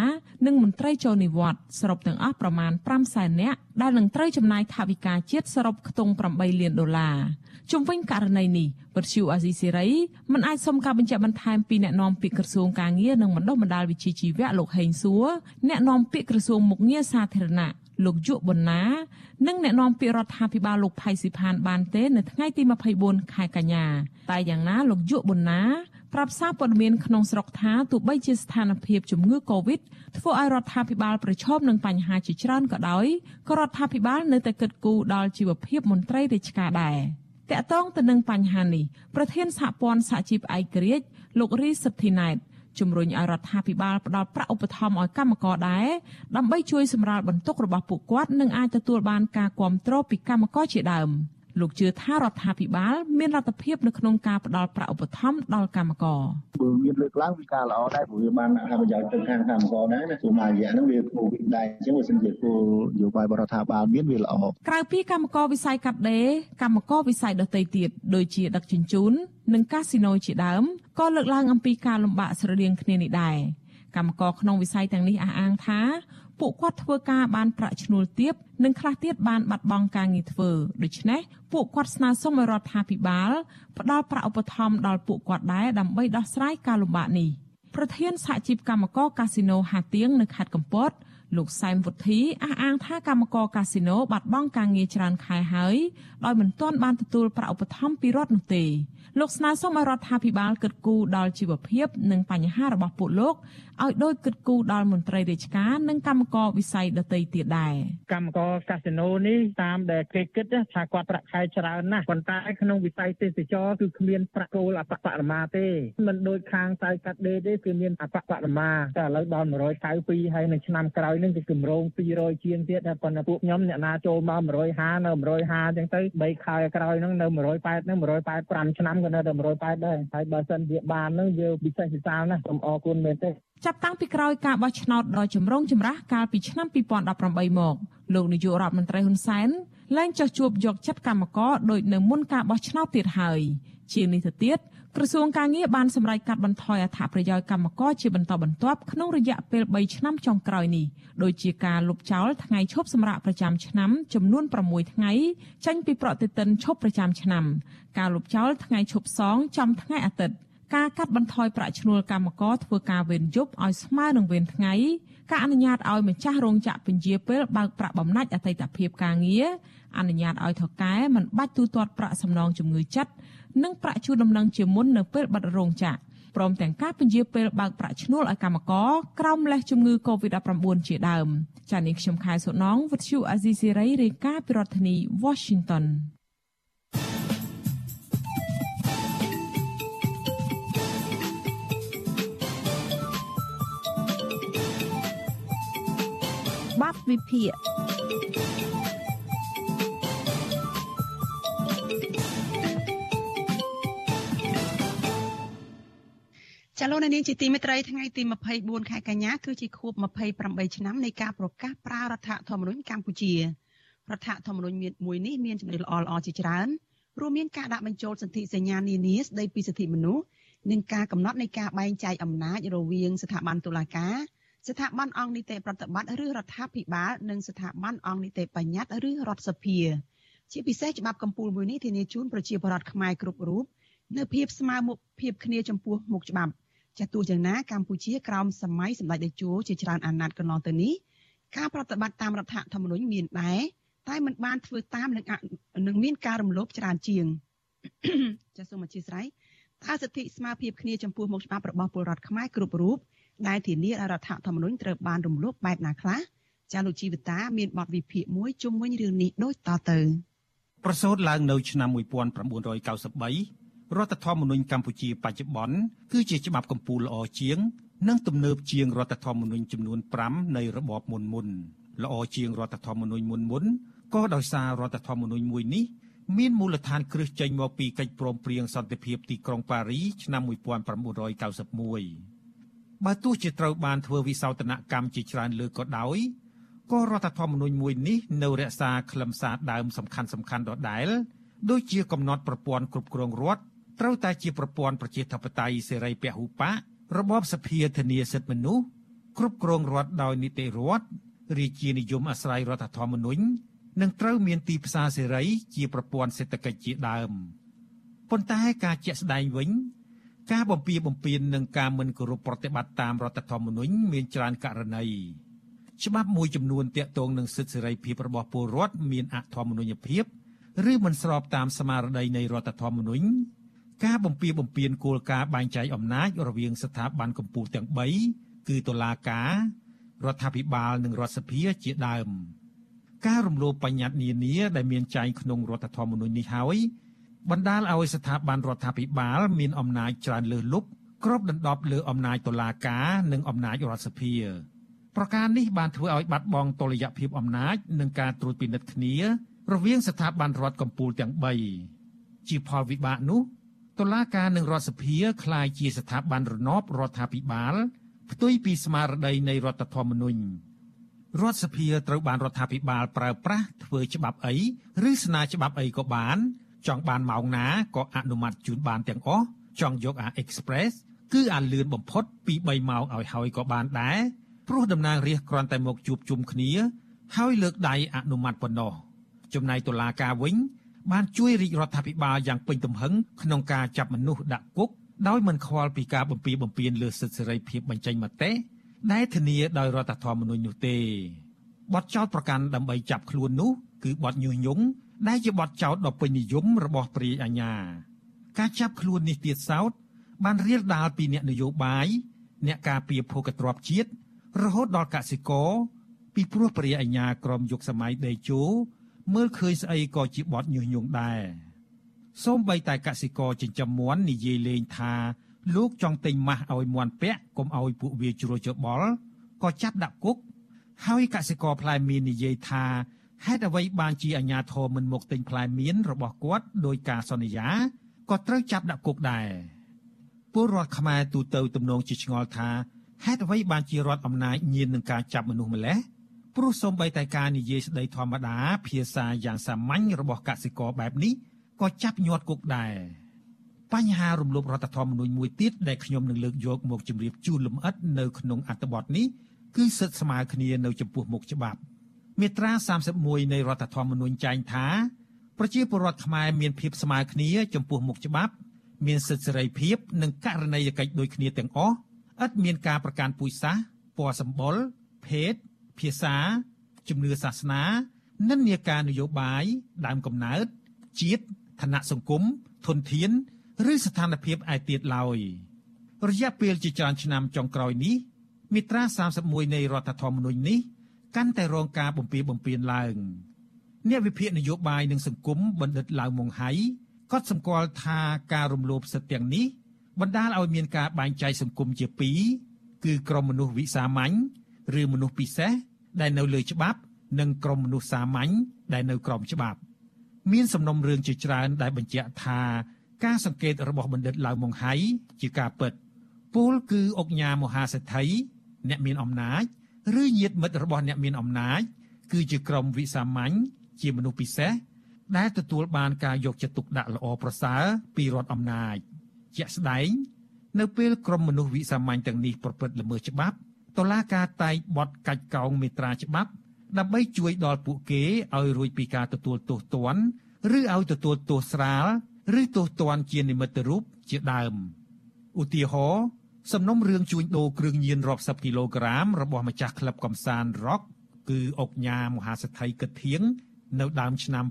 S16: និងមន្ត្រីចូលនិវត្តន៍សរុបទាំងអស់ប្រមាណ5សែននាក់ដែលនឹងត្រូវចំណាយថវិកាជាតិសរុបខ្ទង់8លានដុល្លារជុំវិញករណីនេះវត្តឈូអាស៊ីសេរីមិនអាចសុំការបញ្ជាក់បន្ថែមពីអ្នកនាំពាក្យក្រសួងការងារនិងបណ្ដុះបណ្ដាលវិជ្ជាជីវៈលោកហេងសួរអ្នកនាំពាក្យក្រសួងមុខងារសាធារណៈ លោកយុប៊ុនណានិងអ្នកនាំពាក្យរដ្ឋាភិបាលលោកផៃស៊ីផានបានទេនៅថ្ងៃទី24ខែកញ្ញាតែយ៉ាងណាលោកយុប៊ុនណាប្រាប់សារព័ត៌មានក្នុងស្រុកថាទោះបីជាស្ថានភាពជំងឺ Covid ធ្វើឲ្យរដ្ឋាភិបាលប្រឈមនឹងបញ្ហាជាច្រើនក៏ដោយក៏រដ្ឋាភិបាលនៅតែគិតគូរដល់ជីវភាពមន្ត្រីរាជការដែរតកតងទៅនឹងបញ្ហានេះប្រធានសហព័ន្ធសហជីពឯករាជ្យលោករីសិទ្ធិណែត ជំរុញឲ្យរដ្ឋាភិបាលផ្ដល់ប្រាក់ឧបត្ថម្ភឲ្យកម្មករដែរដើម្បីជួយសម្រាលបន្ទុករបស់ពួកគាត់និងអាចទទួលបានការគ្រប់គ្រងពីកម្មករជាដើម លោកជឿថារដ្ឋាភិបាលមានលទ្ធភាពនៅក្នុងការផ្តល់ប្រាក់ឧបត្ថម្ភដល់កម្មករ
S18: បើមានលើកឡើងវាការល្អដែរព្រោះវាបានអត្ថប្រយោជន៍ទៅខាងកម្មករដែរណាព្រោះមួយរយៈហ្នឹងវាគោវិដដែរអញ្ចឹងបើសិនជាគោលនយោបាយរដ្ឋាភិបាលមានវាល្អ
S16: ក្រៅពីកម្មករវិស័យកាត់ដេរកម្មករវិស័យដទៃទៀតដូចជាដឹកជញ្ជូននិងកាស៊ីណូជាដើមក៏លើកឡើងអំពីការលំបាកស្រដៀងគ្នានេះដែរកម្មករក្នុងវិស័យទាំងនេះអះអាងថា ពួកគាត់ធ្វើការបានប្រាក់ឈ្នួលទាបនិងខ្លះទៀតបានបាត់បង់ការងារធ្វើដូច្នេះពួកគាត់ស្នើសុំឲ្យរដ្ឋាភិបាលផ្ដល់ប្រាក់ឧបត្ថម្ភដល់ពួកគាត់ដែរដើម្បីដោះស្រាយការលំបាកនេះប្រធានសហជីពកម្មករកាស៊ីណូហាទៀងនៅខេត្តកំពត លោកសែមវុធីអះអាងថាកម្មករកាស៊ីណូបាត់បង់ការងារច្រើនខែហើយដោយមិនទាន់បានទទួលប្រាក់ឧបត្ថម្ភពីរដ្ឋនោះទេលោកស្នើសុំឲ្យរដ្ឋាភិបាលគិតគូរដល់ជីវភាពនិងបញ្ហារបស់ពួកលោកឲ្យដូចគិតគូរដល់មន្ត្រីរាជការនិងកម្មករវិស័យដទៃទៀតដែរ
S14: កម្មករកាស៊ីណូនេះតាមដែលគេគិតថាគាត់ប្រាក់ខែច្រើនណាស់ប៉ុន្តែក្នុងវិស័យទេសចរគឺគ្មានប្រាក់គោលអបបរមាទេមិនដូចខាងខ្សែកាត់ដេរទេគឺមានអបបរមាតែឥឡូវដល់192ហើយនៅឆ្នាំក្រោយនឹងគឺគម្រោង200ជាងទៀតតែប៉ុន្តែពួកខ្ញុំអ្នកណាចូលមក150នៅ150អញ្ចឹងទៅ3ខែក្រោយនឹងនៅ180នឹង185ឆ្នាំក៏នៅតែ180ដែរហើយបើសិនជាបាននឹងយើងពិសេសពិសាលណាស់សូមអរគុណមែនទេ
S16: ចាប់តាំងពីក្រោយការបោះឆ្នោតដ៏ចម្រូងចម្រាសកាលពីឆ្នាំ2018មកលោកនាយករដ្ឋមន្ត្រីហ៊ុនសែនលែងចោះជួបយកចិត្តកម្មករដោយនៅមុនការបោះឆ្នោតទៀតហើយ ជាងនេះទៅទៀតក្រសួងការងារបានសម្រេចកាត់បន្ថយអត្ថប្រយោជន៍កម្មករជាបន្តបន្ទាប់ក្នុងរយៈពេល3ឆ្នាំចុងក្រោយនេះដោយជាការលុបចោលថ្ងៃឈប់សម្រាកប្រចាំឆ្នាំចំនួន6ថ្ងៃចេញពីប្រតិទិនឈប់ប្រចាំឆ្នាំការលុបចោលថ្ងៃឈប់សងចំថ្ងៃអាទិត្យការកាត់បន្ថយប្រាក់ឈ្នួលកម្មករធ្វើការវេនយប់ឲ្យស្មើនឹងវេនថ្ងៃការអនុញ្ញាតឲ្យម្ចាស់រោងចក្រពន្យាពេលបើកប្រាក់បំណាច់អតីតភាពការងារអនុញ្ញាតឲ្យថកែមិនបាច់ទូទាត់ប្រាក់សំណងជំងឺចិត្ត និងប្រាក់ជួលដំណឹងជាមុននៅពេលបិទរោងចក្រព្រមទាំងការពន្យាពេលបើកប្រាក់ឈ្នួលឲ្យកម្មករក្រោមលេសជំងឺ Covid-19 ជាដើមចា៎នាងខ្ញុំខែសុណងវិទ្យុអាស៊ីសេរីរាយការណ៍ពីរដ្ឋធានី Washington
S3: បទវិភាគ
S4: ចាលោកនាងជាទីមេត្រីថ្ងៃទី24ខែកញ្ញាគឺជាខួប28ឆ្នាំនៃការប្រកាសប្រើរដ្ឋធម្មនុញ្ញកម្ពុជារដ្ឋធម្មនុញ្ញមានមួយនេះមានចំណុចល្អល្អជាច្រើនរួមមានការដាក់បញ្ចូលសន្ធិសញ្ញានានាស្តីពីសិទ្ធិមនុស្សនិងការកំណត់នៃការបែងចែកអំណាចរវាងស្ថាប័នតុលាការស្ថាប័នអង្គនីតិប្រតិបត្តិឬរដ្ឋាភិបាលនិងស្ថាប័នអង្គនីតិបញ្ញត្តិឬរដ្ឋសភាជាពិសេសច្បាប់កម្ពុជាមួយនេះធានាជូនប្រជាពលរដ្ឋខ្មែរគ្រប់រូបនៅភាពស្មើមុខភាពគ្នាចំពោះមុខច្បាប់ ចាទោះយ៉ាងណាកម្ពុជាក្រោមសម័យសម្ដេចតេជោជាច្រើនអាណត្តិកន្លងទៅនេះការប្រតិបត្តិតាមរដ្ឋធម្មនុញ្ញមានដែរតែมันបានធ្វើតាមនឹងនឹងមានការរំលោភច្រើនជាងចាសសូមអធិស្ឋានតើសិទ្ធិស្មើភាពគ្នាចំពោះមុខច្បាប់របស់ពលរដ្ឋខ្មែរគ្រប់រូបដែលធានាឲ្យរដ្ឋធម្មនុញ្ញត្រូវបានរំលោភបែបណាខ្លះចាលោកជីវតាមានបទវិភាគមួយជុំវិញរឿងនេះដូចតទៅ
S19: ប្រសូតឡើងនៅឆ្នាំ1993 រដ្ឋធម្មនុញ្ញកម្ពុជាបច្ចុប្បន្នគឺជាច្បាប់កម្ពុជាល្អជាង និងទំនើបជាងរដ្ឋធម្មនុញ្ញចំនួន5នៃរបបមុនមុនល្អជាងរដ្ឋធម្មនុញ្ញមុនមុនក៏ដោយសាររដ្ឋធម្មនុញ្ញមួយនេះមានមូលដ្ឋានគ្រឹះចេញមកពីកិច្ចព្រមព្រៀងសន្តិភាពទីក្រុងប៉ារីឆ្នាំ1991បើទោះជាត្រូវបានធ្វើវិសោធនកម្មជាច្រើនលើកក៏ដោយក៏រដ្ឋធម្មនុញ្ញមួយនេះនៅរក្សាខ្លឹមសារដើមសំខាន់សំខាន់ដដែលដូចជាកំណត់ប្រព័ន្ធគ្រប់គ្រងរដ្ឋ ត្រូវតែជាប្រព័ន្ធប្រជាធិបតេយ្យសេរីពហុបករបបសភាធានាសិទ្ធិមនុស្សគ្រប់គ្រងរដ្ឋដោយនីតិរដ្ឋរាជានិយមអាស្រ័យរដ្ឋធម្មនុញ្ញនិងត្រូវមានទីផ្សារសេរីជាប្រព័ន្ធសេដ្ឋកិច្ចជាដើមប៉ុន្តែការជាក់ស្ដែងវិញ ការបំពៀបំពៀននិងការមិនគោរពប្រតិបត្តិតាមរដ្ឋធម្មនុញ្ញមានច្រើនករណីច្បាប់មួយចំនួនទាក់ទងនឹងសិទ្ធិសេរីភាពរបស់ពលរដ្ឋមានអធម្មនុញ្ញភាពឬមិនស្របតាមស្មារតីនៃរដ្ឋធម្មនុញ្ញ ការបំពៀបំពៀនគោលការណ៍បែងចែកអំណាចរវាងស្ថាប័នកម្ពុជាទាំង3គឺតុលាការរដ្ឋាភិបាលនិងរដ្ឋសភាជាដើម ការរំលោភបញ្ញត្តិនានាដែលមានចែងក្នុងរដ្ឋធម្មនុញ្ញនេះហើយបណ្ដាលឲ្យស្ថាប័នរដ្ឋាភិបាលមានអំណាចច្រើនលើសលប់គ្របដណ្ដប់លើអំណាចតុលាការនិងអំណាចរដ្ឋសភាប្រការនេះបានធ្វើឲ្យបាត់បង់តុល្យភាពអំណាចនិងការត្រួតពិនិត្យគ្នា រវាងស្ថាប័នរដ្ឋកម្ពុជាទាំង3ជាផលវិបាកនោះ តុលាការនិងរដ្ឋសភាคล้ายជាស្ថាប័នរណបរដ្ឋាភិបាលផ្ទុយពីស្មារតីនៃរដ្ឋធម្មនុញ្ញរដ្ឋសភាត្រូវបានរដ្ឋាភិបាលប្រើប្រាស់ធ្វើច្បាប់អីឬស្នើច្បាប់អីក៏បាន ចង់បានម៉ោងណាក៏អនុម័តជូនបានទាំងអស់ចង់យកអា Express គឺអាលឿនបំផុតពី3ម៉ោងឲ្យហើយក៏បានដែរព្រោះតំណាងរាស្ត្រគ្រាន់តែមកជួបជុំគ្នា ហើយលើកដៃអនុម័តប៉ុណ្ណោះចំណែកតុលាការវិញ បានជួយរាជរដ្ឋាភិបាលយ៉ាងពេញទំហឹងក្នុងការចាប់មនុស្សដាក់គុកដោយមិនខ្វល់ពីការបំពីបំពីនលើសិទ្ធិសេរីភាពបញ្ចេញមតិដែលធានាដោយរដ្ឋធម្មនុញ្ញនោះទេបទចោទប្រកាន់ដើម្បីចាប់ខ្លួននោះគឺបទញុះញង់ដែលជាបទចោទដ៏ពេញនិយមរបស់ព្រាយអាញា ការចាប់ខ្លួននេះទៀតសោតបានរៀលដាលពីអ្នកនយោបាយអ្នកការពារភូកទ្របជាតិរហូតដល់កសិករពីព្រោះព្រាយអាញាក្រមយុគសម័យដេជោ មើលឃើញស្អីក៏ជាបទញុះញង់ដែរសូម្បីតែកសិករចិញ្ចឹមមាន់និយាយលេងថាលោកចង់ទិញម៉ាស់ឲ្យមាន់ពាក់កុំឲ្យពួកវាជ្រួលច្បល់ក៏ចាប់ដាក់គុកហើយកសិករផ្លែមៀននិយាយថាហេតុអ្វីបានជាអាជ្ញាធរមិនមកទិញផ្លែមៀនរបស់គាត់ដោយការសន្យាក៏ត្រូវចាប់ដាក់គុកដែរពលរដ្ឋខ្មែរទូទៅទំនងជាឆ្ងល់ថាហេតុអ្វីបានជារដ្ឋអំណាចញៀននឹងការចាប់មនុស្សម្លេះ ព្រោះសូម្បីតែការនិយាយស្ដីធម្មតាភាសាយ៉ាងសាមញ្ញរបស់កសិករបែបនេះក៏ចាប់ញាត់គុកដែរបញ្ហារំលោភរដ្ឋធម្មនុញ្ញមួយទៀតដែលខ្ញុំនឹងលើកយកមកជម្រាបជូនលម្អិតនៅក្នុងអត្ថបទនេះគឺសិទ្ធិស្មើគ្នានៅចំពោះមុខច្បាប់មាត្រា31នៃរដ្ឋធម្មនុញ្ញចែងថាប្រជាពលរដ្ឋខ្មែរមានភាពស្មើគ្នាចំពោះមុខច្បាប់ មានសិទ្ធិសេរីភាពនិងករណីយកិច្ចដូចគ្នាទាំងអស់ឥតមានការប្រកាន់ពូជសាសន៍ពណ៌សម្បុរភេទ ភាសាជំនឿសាសនានិន្នាការនយោបាយដើមកំណើតជាតិឋានៈសង្គមធនធានឬស្ថានភាពឯទៀតឡើយរយៈពេលជាច្រើនឆ្នាំចុងក្រោយនេះមាត្រា31នៃរដ្ឋធម្មនុញ្ញនេះកាន់តែរងការបំពៀបំពៀនឡើងអ្នកវិភាគនយោបាយនិងសង្គមបណ្ឌិតឡាវម៉ុងហៃក៏សម្គាល់ថាការរំលោភសិទ្ធិទាំងនេះបណ្ដាលឲ្យមានការបែងចែកសង្គមជាពីរគឺក្រុមមនុស្សវិសាមញ្ញ ឬមនុស្សពិសេសដែលនៅលើច្បាប់ និងក្រុមមនុស្សសាមញ្ញដែលនៅក្រោមច្បាប់ មានសំណុំរឿងជាច្រើនដែលបញ្ជាក់ថាការសង្កេតរបស់បណ្ឌិតឡាវម៉ុងហៃជាការពិតពលគឺអុកញ៉ាមហាសេដ្ឋីអ្នកមានអំណាច ឬញាតិមិត្តរបស់អ្នកមានអំណាច គឺជាក្រុមវិសាមញ្ញជាមនុស្សពិសេសដែលទទួលបានការយកចិត្តទុកដាក់ល្អប្រសើរពីរដ្ឋអំណាចជាក់ស្ដែង នៅពេលក្រុមមនុស្សវិសាមញ្ញទាំងនេះប្រព្រឹត្តល្មើសច្បាប់ តុលាការតែងបត់កាច់កោងមេត្រាច្បាប់ ដើម្បីជួយដល់ពួកគេឲ្យរួចពីការទទួលទោសទណ្ឌឬឲ្យទទួលទោសស្រាលឬទោសទណ្ឌជានិមិត្តរូបជាដើមឧទាហរណ៍សំណុំរឿងជួញដូរគ្រឿងញៀនរាប់សិបគីឡូក្រាមរបស់ម្ចាស់ក្លឹបកំសាន្តរ៉ុកគឺអុកញ៉ាមហាសេដ្ឋីគិតធៀងនៅដើមឆ្នាំ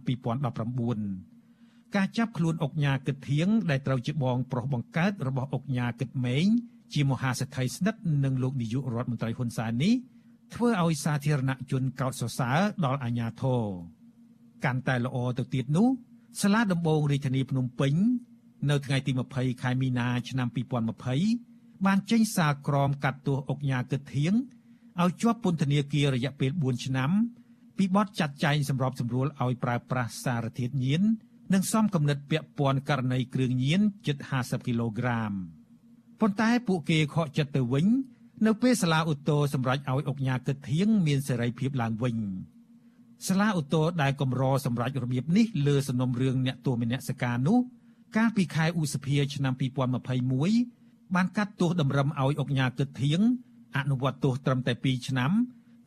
S19: 2019ការចាប់ខ្លួនអុកញ៉ាគិតធៀងដែលត្រូវជាបងប្រុសបង្កើតរបស់អុកញ៉ាគិតម៉េង ជាមហាសេដ្ឋីស្និទ្ធនឹងលោកនាយករដ្ឋមន្ត្រីហ៊ុនសែននេះធ្វើឲ្យសាធារណជនកោតសរសើរដល់អាញាធរកាន់តែល្អទៅទៀតនោះសាលាដំបងរាជធានីភ្នំពេញ នៅថ្ងៃទី20ខែមីនាឆ្នាំ2020បានចេញសារក្រមកាត់ទោសអុកញ៉ាគិតធៀងឲ្យជាប់ពន្ធនាគាររយៈពេល4ឆ្នាំពីបទចាត់ចែងសម្របសម្រួលឲ្យប្រើប្រាស់សារធាតុញៀននិងសំគំនិតពាក់ព័ន្ធករណីគ្រឿងញៀនជិត50គីឡូក្រាម។ ប៉ុន្តែពួកគេខកចិត្តទៅវិញ នៅពេលសាលាឧទ្ធរសម្រេចឲ្យអុកញ៉ាគិតធៀងមានសេរីភាពឡើងវិញសាលាឧទ្ធរដែលកម្រសម្រេចរបៀបនេះលើសំណុំរឿងអ្នកទោសមនសិការនោះកាលពីខែឧសភាឆ្នាំ2021បានកាត់ទោសតម្រឹមឲ្យអុកញ៉ាគិតធៀងអនុវត្តទោសត្រឹមតែ2ឆ្នាំ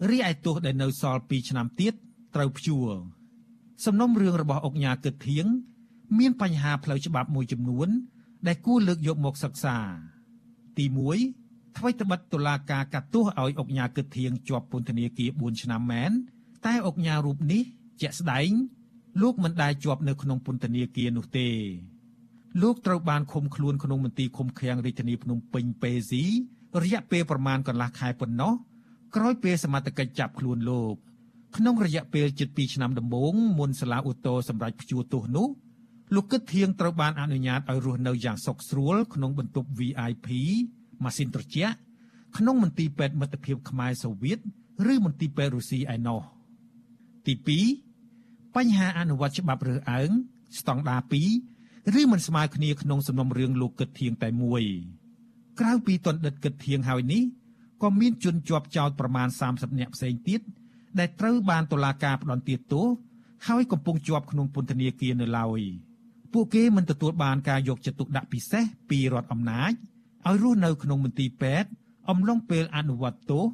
S19: រីឯទោសដែលនៅសល់2ឆ្នាំទៀតត្រូវព្យួរសំណុំរឿងរបស់អុកញ៉ាគិតធៀងមានបញ្ហាផ្លូវច្បាប់មួយចំនួន ដែលគួរលើកយកមកសិក្សា ទី1ថ្មីត្បិតតុលាការកាត់ទោសឲ្យអុកញ៉ាគិតធៀងជាប់ពន្ធនាគារ4ឆ្នាំមែនតែអុកញ៉ារូបនេះជាក់ស្ដែងលោកមិនដែលជាប់នៅក្នុងពន្ធនាគារនោះទេលោកត្រូវបានឃុំខ្លួនក្នុងមន្ទីរឃុំឃាំងរាជធានីភ្នំពេញពេស៊ីរយៈពេលប្រមាណកន្លះខែប៉ុណ្ណោះក្រោយពេលសមត្ថកិច្ចចាប់ខ្លួនលោកក្នុងរយៈពេលជិត2ឆ្នាំដំបូងមុនសាលាឧទ្ធរសម្រាប់ព្យួរទោសនោះ លោកគិតធៀងត្រូវបានអនុញ្ញាតឲ្យរស់នៅយ៉ាងសុខស្រួលក្នុងបន្ទប់ VIP ម៉ាស៊ីនត្រជាក់ក្នុងមន្ទីរពេទ្យមិត្តភាពខ្មែរសូវៀតឬមន្ទីរពេទ្យរុស្ស៊ីឯណោះទី2បញ្ហាអនុវត្តច្បាប់រើសអើងស្តង់ដារ2ឬមិនស្មើគ្នាក្នុងសំណុំរឿងលោកគិតធៀងតែមួយក្រៅពីទណ្ឌិតគិតធៀងហើយនេះក៏មានជនជាប់ចោតប្រមាណ30នាក់ផ្សេងទៀតដែលត្រូវបានតុលាការផ្តន្ទាទោសហើយកំពុងជាប់ក្នុងពន្ធនាគារនៅឡើយ ពួកគេមិនទទួលបានការយកចិត្តទុកដាក់ពិសេសពីរដ្ឋអំណាចឲ្យរស់នៅក្នុងមន្ទីរពេទ្យអំឡុងពេលអនុវត្តទោស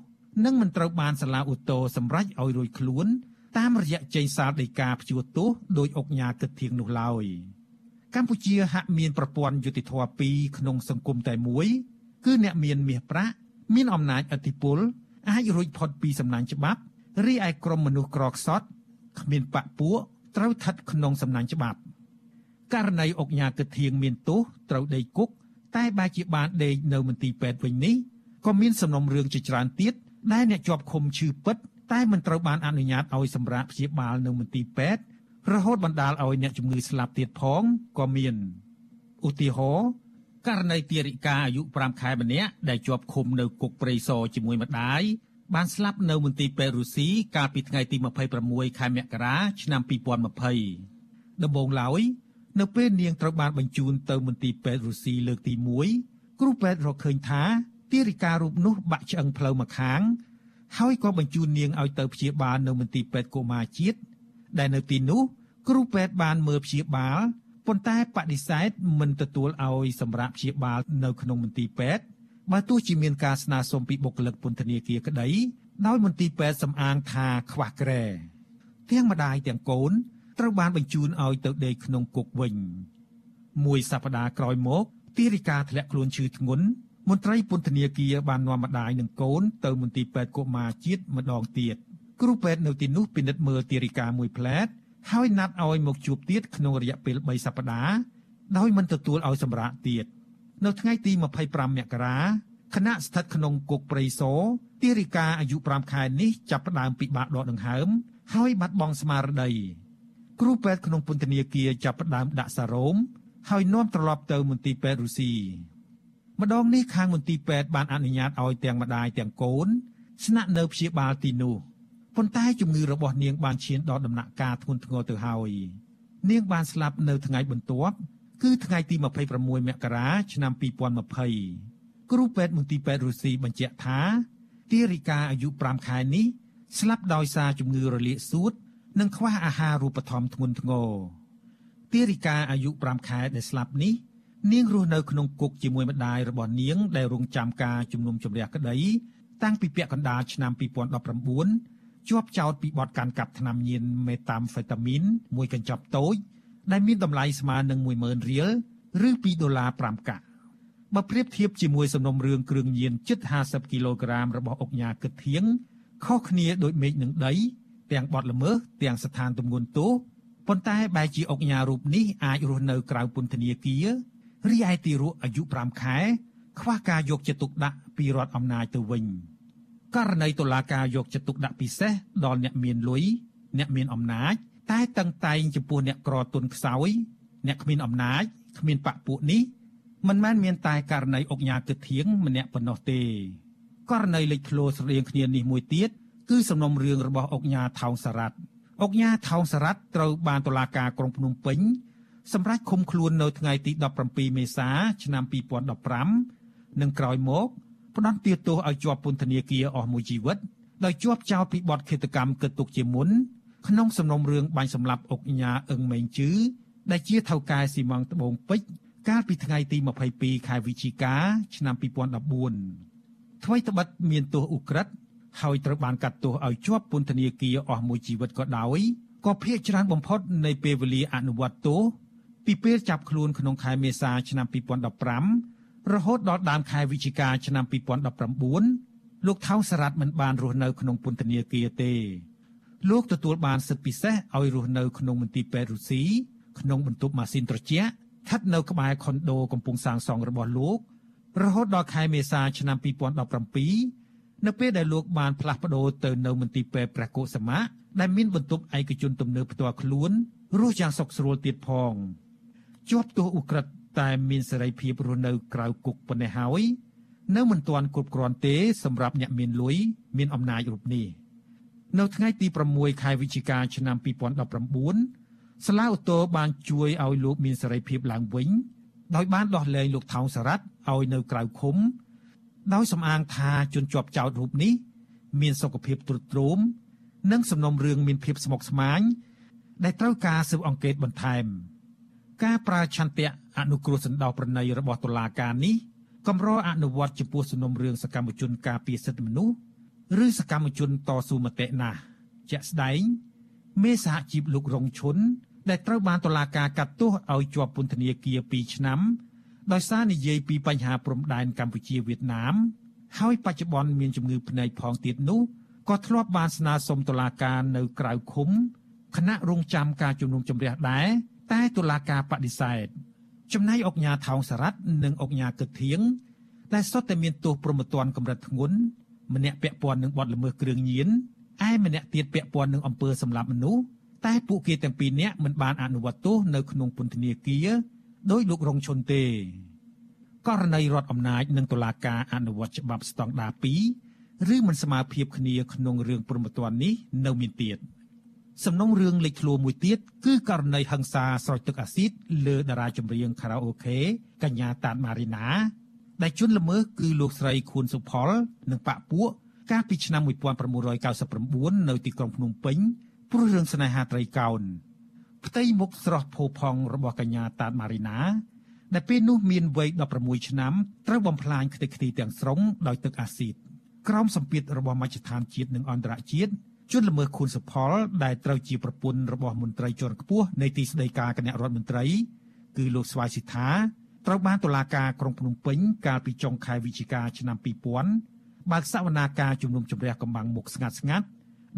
S19: និងមិនត្រូវបានសាលាឧទ្ធរសម្រេចឲ្យរួចខ្លួនតាមរយៈចេញសាលដីកាព្យួរទោសដោយអុកញ៉ាគិតធៀងនោះឡើយកម្ពុជាហាក់មានប្រព័ន្ធយុតិធធម៌ពីរក្នុងសង្គមតែមួយគឺអ្នកមានមាសប្រាក់មានអំណាចអធិបុលអាចរួចផុតពីសំណាញ់ច្បាប់រីឯក្រុមមនុស្សក្រខ្សត់គ្មានបាក់ពួកត្រូវស្ថិតក្នុងសំណាញ់ច្បាប់ ករណីអុកញ៉ាគិតធៀងមានទោសត្រូវដេកគុកតែបែរជាបានដេកនៅមន្ទីរពេទ្យវិញនេះក៏មានសំណុំរឿងជាច្រើនទៀតដែលអ្នកជាប់ឃុំឈឺពិតតែមិនត្រូវបានអនុញ្ញាតឲ្យសម្រាប់ព្យាបាលនៅមន្ទីរពេទ្យរហូតបណ្ដាលឲ្យអ្នកជំងឺស្លាប់ទៀតផងក៏មានឧទាហរណ៍ករណីទារិកាអាយុ5ខែម្នាក់ដែលជាប់ឃុំនៅគុកព្រៃសរជាមួយម្ដាយបានស្លាប់នៅមន្ទីរពេទ្យរុស្ស៊ីកាលពីថ្ងៃទី26ខែមករាឆ្នាំ2020ដំបូងឡើយ នៅពេលនាងត្រូវបានបញ្ជូនទៅមន្ទីរពេទ្យរុស្ស៊ីលើកទី1គ្រូពេទ្យរកឃើញថាទារិការូបនោះបាក់ឆ្អឹងផ្លូវម្ខាង ហើយក៏បញ្ជូននាងឲ្យទៅព្យាបាលនៅមន្ទីរពេទ្យកុមារជាតិដែលនៅទីនោះគ្រូពេទ្យបានមើលព្យាបាលប៉ុន្តែបដិសេធមិនទទួលឲ្យសម្រាប់ព្យាបាលនៅក្នុងមន្ទីរពេទ្យបើទោះជាមានការស្នើសុំពីបុគ្គលិកពន្ធនាគារក្តីដោយមន្ទីរពេទ្យសំអាងថាខ្វះក្រែទាំងម្ដាយទាំងកូន ត្រូវបានបញ្ជូនឲ្យទៅដេកក្នុងគុកវិញមួយសប្តាហ៍ក្រោយមកទារិកាធ្លាក់ខ្លួនឈឺធ្ងន់មន្ត្រីពន្ធនាគារបាននាំម្ដាយនិងកូនទៅមន្ទីរពេទ្យកុមារជាតិម្ដងទៀតគ្រូពេទ្យនៅទីនោះពិនិត្យមើលទារិកាមួយផ្លែតហើយណាត់ឲ្យមកជួបទៀតក្នុងរយៈពេល3សប្តាហ៍ដោយមិនទទួលឲ្យសម្រាកទៀតនៅថ្ងៃទី25មករាគណៈស្ថិតក្នុងគុកព្រៃសរទារិកាអាយុ5ខែនេះចាប់ផ្ដើមពិបាកដកដង្ហើមហើយបាត់បង់ស្មារតី គ្រូពេទ្យក្នុងពន្ធនាគារចាប់ផ្ដើមដាក់សារ៉ូមហើយនាំត្រឡប់ទៅមន្ទីរពេទ្យរុស្ស៊ីម្ដងនេះខាងមន្ទីរពេទ្យបានអនុញ្ញាតឲ្យទាំងម្ដាយទាំងកូន ស្នាក់នៅព្យាបាលទីនោះប៉ុន្តែជំងឺរបស់នាងបានឈានដល់ដំណាក់កាលធ្ងន់ធ្ងរទៅហើយនាងបានស្លាប់នៅថ្ងៃបន្ទាប់គឺថ្ងៃទី26មករាឆ្នាំ2020គ្រូពេទ្យមន្ទីរពេទ្យរុស្ស៊ីបញ្ជាក់ថាទារិកាអាយុ5ខែនេះស្លាប់ដោយសារជំងឺរលាកសួត និងខ្វះអាហារូបត្ថម្ភធ្ងន់ធ្ងរទារិកាអាយុ5ខែដែលស្លាប់នេះនាងរស់នៅក្នុងគុកជាមួយម្ដាយរបស់នាង ដែលរងចាំការជំនុំជម្រះក្តីតាំងពីពាក់កណ្ដាលឆ្នាំ2019ជាប់ចោទពីបទកាន់កាប់ថ្នាំញៀនមេតាមហ្វេតាមីនមួយកញ្ចប់តូច ដែលមានតម្លៃស្មើនឹង10000រៀលឬ2ដុល្លារ5កាក់បើប្រៀបធៀបជាមួយសំណុំរឿងគ្រឿងញៀនជិត50គីឡូក្រាមរបស់អុកញ៉ាគិតធៀងខុសគ្នាដូចមេឃនឹងដី ទាំងបទល្មើសទាំងស្ថានទម្ងន់ទោសប៉ុន្តែបែរជាអុកញ៉ារូបនេះអាចរស់នៅក្រៅពន្ធនាគាររីឯទីរក់អាយុ5ខែ ខ្វះការយកចិត្តទុកដាក់ពីរដ្ឋអំណាចទៅវិញករណីតុលាការយកចិត្តទុកដាក់ពិសេសដល់អ្នកមានលុយអ្នកមានអំណាច តែតឹងតែងចំពោះអ្នកក្រទុនខ្សោយ អ្នកគ្មានអំណាចគ្មានបពពួកនេះមិនមែនមានតែករណីអុកញ៉ាគិតធៀងម្នាក់ប៉ុណ្ណោះទេករណីលេចធ្លោស្រដៀងគ្នានេះមួយទៀត គឺសំណុំរឿងរបស់អុកញ៉ាថោងសារ៉ាត់អុកញ៉ាថោងសារ៉ាត់ត្រូវបានតុលាការក្រុងភ្នំពេញសម្រាប់ឃុំខ្លួននៅថ្ងៃទី17មេសាឆ្នាំ2015និងក្រោយមកផ្ដន្ទាទោសឲ្យជាប់ពន្ធនាគារអស់មួយជីវិតដោយជាប់ចោទពីបទឃាតកម្មកិត្តទុកជាមុនក្នុងសំណុំរឿងបាញ់សម្លាប់អុកញ៉ាអឹងមេងជឺដែលជាថៅកែស៊ីម៉ងត្បូងពេជ្រកាលពីថ្ងៃទី22ខែវិច្ឆិកាឆ្នាំ2014ថ្មីត្បិតមានទោសឧក្រិដ្ឋ ហើយត្រូវបានកាត់ទោសឲ្យជាប់ពន្ធនាគារអស់មួយជីវិតក៏ដោយក៏ភាកច្រើនបំផុតនៃពេលវេលាអនុវត្តទោសពីពេលចាប់ខ្លួនក្នុងខែមេសាឆ្នាំ2015រហូតដល់ដើមខែវិច្ឆិកាឆ្នាំ2019លោកថៅសារ៉ាត់មិនបានរស់នៅក្នុងពន្ធនាគារទេលោកទទួលបានសិទ្ធិពិសេសឲ្យរស់នៅក្នុងមន្ទីរពេទ្យរុស្ស៊ីក្នុងបន្ទប់ម៉ាស៊ីនត្រជាក់ស្ថិតនៅក្បែរខុនដូកំពុងសាងសង់របស់លោករហូតដល់ខែមេសាឆ្នាំ2017 នៅពេលដែលលោកបានផ្លាស់ប្ដូរទៅនៅមន្ទីរពេទ្យព្រះកុសមៈដែលមានបន្ទប់ឯកជនទំនើបផ្ទាល់ខ្លួនរស់យ៉ាងសុខស្រួលទៀតផងជាប់ទោសឧក្រិដ្ឋតែមានសេរីភាពរស់នៅក្រៅគុកប៉ុណ្ណេះហើយនៅមិនទាន់គ្រប់គ្រាន់ទេសម្រាប់អ្នកមានលុយមានអំណាចរូបនេះនៅថ្ងៃទី6ខែវិច្ឆិកាឆ្នាំ2019សាឡាអូតូបានជួយឲ្យលោកមានសេរីភាពឡើងវិញដោយបានដោះលែងលោកថោងសារ៉ាត់ឲ្យនៅក្រៅឃុំ ដោយសំអាងថាជនជាប់ចោតរូបនេះមានសុខភាពទ្រុឌទ្រោមនិងសំណុំរឿងមានភាពស្មុគស្មាញដែលត្រូវការស៊ើបអង្កេតបន្ថែម ការប្រើឆន្ទៈអនុគ្រោះសណ្ដោប្រណីរបស់តុលាការនេះកម្រអនុវត្តចំពោះសំណុំរឿងសកម្មជនការពារសិទ្ធិមនុស្សឬសកម្មជនតស៊ូមតិណាស់ជាក់ស្ដែងមេសហជីពលោករងឈុនដែលត្រូវបានតុលាការកាត់ទោសឲ្យជាប់ពន្ធនាគារ2ឆ្នាំ ដោយសារនិយាយពីបញ្ហាព្រំដែនកម្ពុជាវៀតណាមហើយបច្ចុប្បន្នមានជំងឺភ្នែកផងទៀតនោះក៏ធ្លាប់បានស្នើសុំតុលាការនៅក្រៅឃុំគណៈរងចាំការជំនុំជម្រះដែរតែតុលាការបដិសេធចំណែកអង្គញាថោងសារ៉ាត់និងអង្គញាកឹកធៀងដែលសុទ្ធតែមានទោសប្រមទ័នកម្រិតធ្ងន់ម្នាក់ពាក់ព័ន្ធនឹងបទល្មើសគ្រឿងញៀនឯម្នាក់ទៀតពាក់ព័ន្ធនឹងអំពើសម្លាប់មនុស្សតែពួកគេទាំងពីរនាក់មិនបានអនុវត្តទោសនៅក្នុងពន្ធនាគារ ដោយលោករងឈុនទេករណីរដ្ឋអំណាចនិងតុលាការអនុវត្តច្បាប់ស្តង់ដារ2ឬមិនស្មើភាពគ្នាក្នុងរឿងព្រហ្មទណ្ឌនេះនៅមានទៀតសំណុំរឿងលេចធ្លោមួយទៀតគឺករណីហិង្សាស្រោចទឹកអាស៊ីតលើតារាចម្រៀងខារ៉ាអូខេកញ្ញាតាតម៉ារីណាដែលជន់ល្មើសគឺលោកស្រីខួនសុផល និងប៉ាក់ពួកកាលពីឆ្នាំ1999នៅទីក្រុងភ្នំពេញព្រោះរឿងស្នេហាត្រីកោណ ផ្ទៃមុខស្រស់ផូផង់របស់កញ្ញាតាតម៉ារីណា ដែលពេលនោះមានវ័យ16ឆ្នាំត្រូវបំផ្លាញខ្ទេចខ្ទីទាំងស្រុងដោយទឹកអាស៊ីតក្រោមសម្ពាធរបស់មជ្ឈដ្ឋានជាតិនិងអន្តរជាតិជនល្មើសខួនសុផល ដែលត្រូវជាប្រពន្ធរបស់មន្ត្រីជាន់ខ្ពស់នៃទីស្តីការគណៈរដ្ឋមន្ត្រី គឺលោកស្វាយសិដ្ឋាត្រូវបានតុលាការក្រុងភ្នំពេញកាលពីចុងខែវិច្ឆិកាឆ្នាំ2000បើកសវនាការជំនុំជម្រះកម្បាំងមុខស្ងាត់ស្ងាត់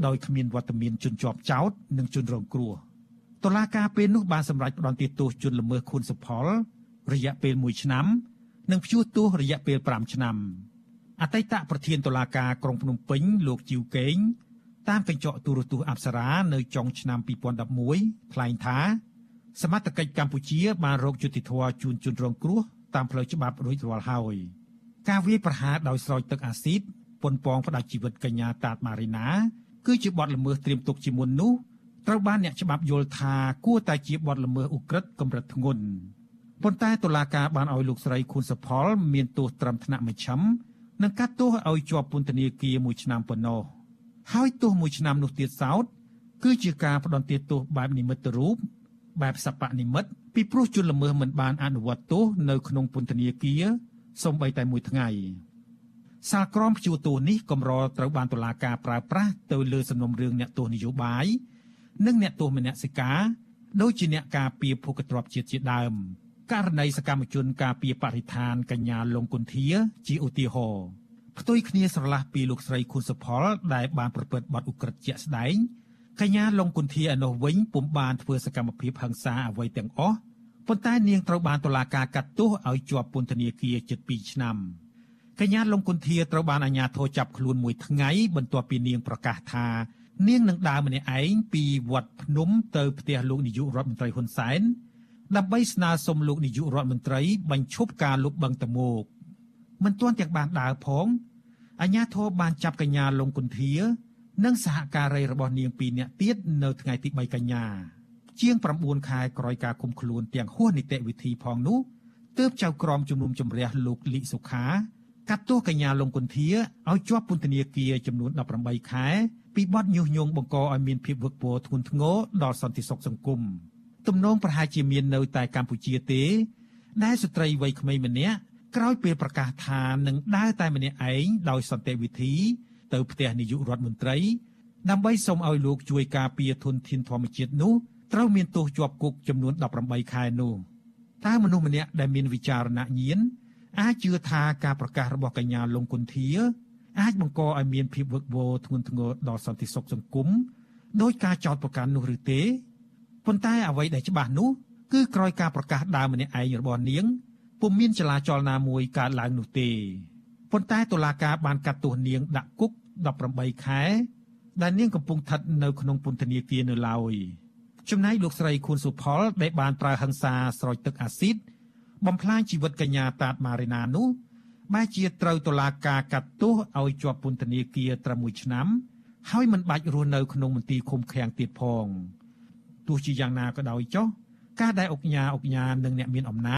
S19: ដោយគ្មានវត្តមានជនជាប់ចោតនិងជនរងគ្រោះ តុលាការពេលនោះបានសម្រេចផ្តន្ទាទោសជនល្មើសខុនសុផល រយៈពេល1ឆ្នាំ និងព្យួរទោសរយៈពេល5ឆ្នាំអតីតប្រធានតុលាការក្រុងភ្នំពេញលោកជីវកេងតាមកញ្ចក់ទូរទស្សន៍អប្សរានៅចុងឆ្នាំ2011ថ្លែងថា សមត្ថកិច្ចកម្ពុជាបានរកយុត្តិធម៌ជូនជនរងគ្រោះតាមផ្លូវច្បាប់រួចរាល់ហើយការវាយប្រហារដោយស្រោចទឹកអាស៊ីតប៉ុនប៉ងផ្ដាច់ជីវិតកញ្ញាតាតម៉ារីណា គឺជាបទល្មើសត្រៀមទុកជាមុននោះ ត្រូវបានអ្នកច្បាប់យល់ថាគួរតែជាបទល្មើសឧក្រិដ្ឋកម្រិតធ្ងន់ប៉ុន្តែតុលាការបានឲ្យលោកស្រីខួនសុផល មានទោសត្រឹមថ្នាក់មជ្ឈិមនិងកាត់ទោសឲ្យជាប់ពន្ធនាគារមួយឆ្នាំប៉ុណ្ណោះហើយទោសមួយឆ្នាំនោះទៀតសោតគឺជាការផ្ដន្ទាទោសបែបនិមិត្តរូបបែបសពនិមិត្តពីព្រោះជនល្មើសមិនបានអនុវត្តទោសនៅក្នុងពន្ធនាគារសូម្បីតែមួយថ្ងៃសាលក្រមព្យួរទោសនេះកម្រត្រូវបានតុលាការប្រើប្រាស់ទៅលើសំណុំរឿងអ្នកទោសនយោបាយ និងអ្នកទោសមនសិការដូចជាអ្នកការពារភូកទ្របជាតិជាដើមករណីសកម្មជនការពារបរិស្ថានកញ្ញាលងគុន្ធាជាឧទាហរណ៍ផ្ទុយគ្នាស្រឡះពីលោកស្រីខុនសុផលដែលបានប្រព្រឹត្តបទឧក្រិដ្ឋជាក់ស្ដែងកញ្ញាលងគុន្ធាឯនោះវិញពុំបានធ្វើសកម្មភាពហិង្សាអ្វីទាំងអស់ប៉ុន្តែនាងត្រូវបានតុលាការកាត់ទោសឲ្យជាប់ពន្ធនាគារជិត2ឆ្នាំ។កញ្ញាលងគុន្ធាត្រូវបានអាជ្ញាធរចាប់ខ្លួនមួយថ្ងៃបន្ទាប់ពីនាងប្រកាសថា នាងនឹងដើរម្នាក់ឯងពីវត្តភ្នំទៅផ្ទះលោកនាយករដ្ឋមន្ត្រីហ៊ុនសែនដើម្បីស្នើសុំលោកនាយករដ្ឋមន្ត្រីបញ្ឈប់ការលុបបង្កតមោកមិនទាន់ទាំងបានដើរផងអាជ្ញាធរបានចាប់កញ្ញាលងគុន្ធា និងសហការីរបស់នាងពីរនាក់ទៀតនៅថ្ងៃទី3កញ្ញា ជាង9ខែក្រោយការឃុំខ្លួនទាំងហួសនីតិវិធីផងនោះទើបចៅក្រមជំនុំជម្រះលោកលីសុខាកាត់ទោសកញ្ញាលងគុន្ធាឲ្យជាប់ពន្ធនាគារចំនួន18ខែ ពីបទញុះញង់បង្កឲ្យមានភាពវឹកវរធ្ងន់ធ្ងរដល់សន្តិសុខសង្គមទំនងប្រហែលជាមាននៅតែកម្ពុជាទេ ដែលស្ត្រីវ័យក្មេងម្នាក់ក្រោយពេលប្រកាសថានឹងដើរតែម្នាក់ឯងដោយសន្តិវិធី ទៅផ្ទះនាយករដ្ឋមន្ត្រី ដើម្បីសូមឲ្យលោកជួយការពារធនធានធម្មជាតិនោះត្រូវមានទោសជាប់គុកចំនួន18ខែនោះតើមនុស្សម្នាក់ដែលមានវិចារណញ្ញាណអាចជឿថាការប្រកាសរបស់កញ្ញាលងគុន្ធា អាចបង្កឲ្យមានភាពវឹកវរធ្ងន់ធ្ងរដល់សន្តិសុខសង្គមដោយការចោទប្រកាន់នោះឬទេប៉ុន្តែអ្វីដែលច្បាស់នោះគឺក្រោយការប្រកាសដើមម្នាក់ឯងរបស់នាងពុំមានចលាចលណាមួយកើតឡើងនោះទេប៉ុន្តែតុលាការបានកាត់ទោសនាងដាក់គុក18ខែដែលនាងកំពុងស្ថិតនៅក្នុងពន្ធនាគារនៅឡើយចំណែកលោកស្រីខួនសុផលដែលបានប្រើហិង្សាស្រោចទឹកអាស៊ីតបំផ្លាញជីវិតកញ្ញាតាតម៉ារីណានោះ បែជាត្រូវតុលាការកាត់ទោសឲ្យជាប់ពន្ធនាគារត្រឹម1ឆ្នាំ ហើយមិនបាច់រស់នៅក្នុងមន្ទីរឃុំឃាំងទៀតផងទោះជាយ៉ាងណាក៏ដោយចុះការដែលអង្គញាអង្គញានិងអ្នកមានអំណាច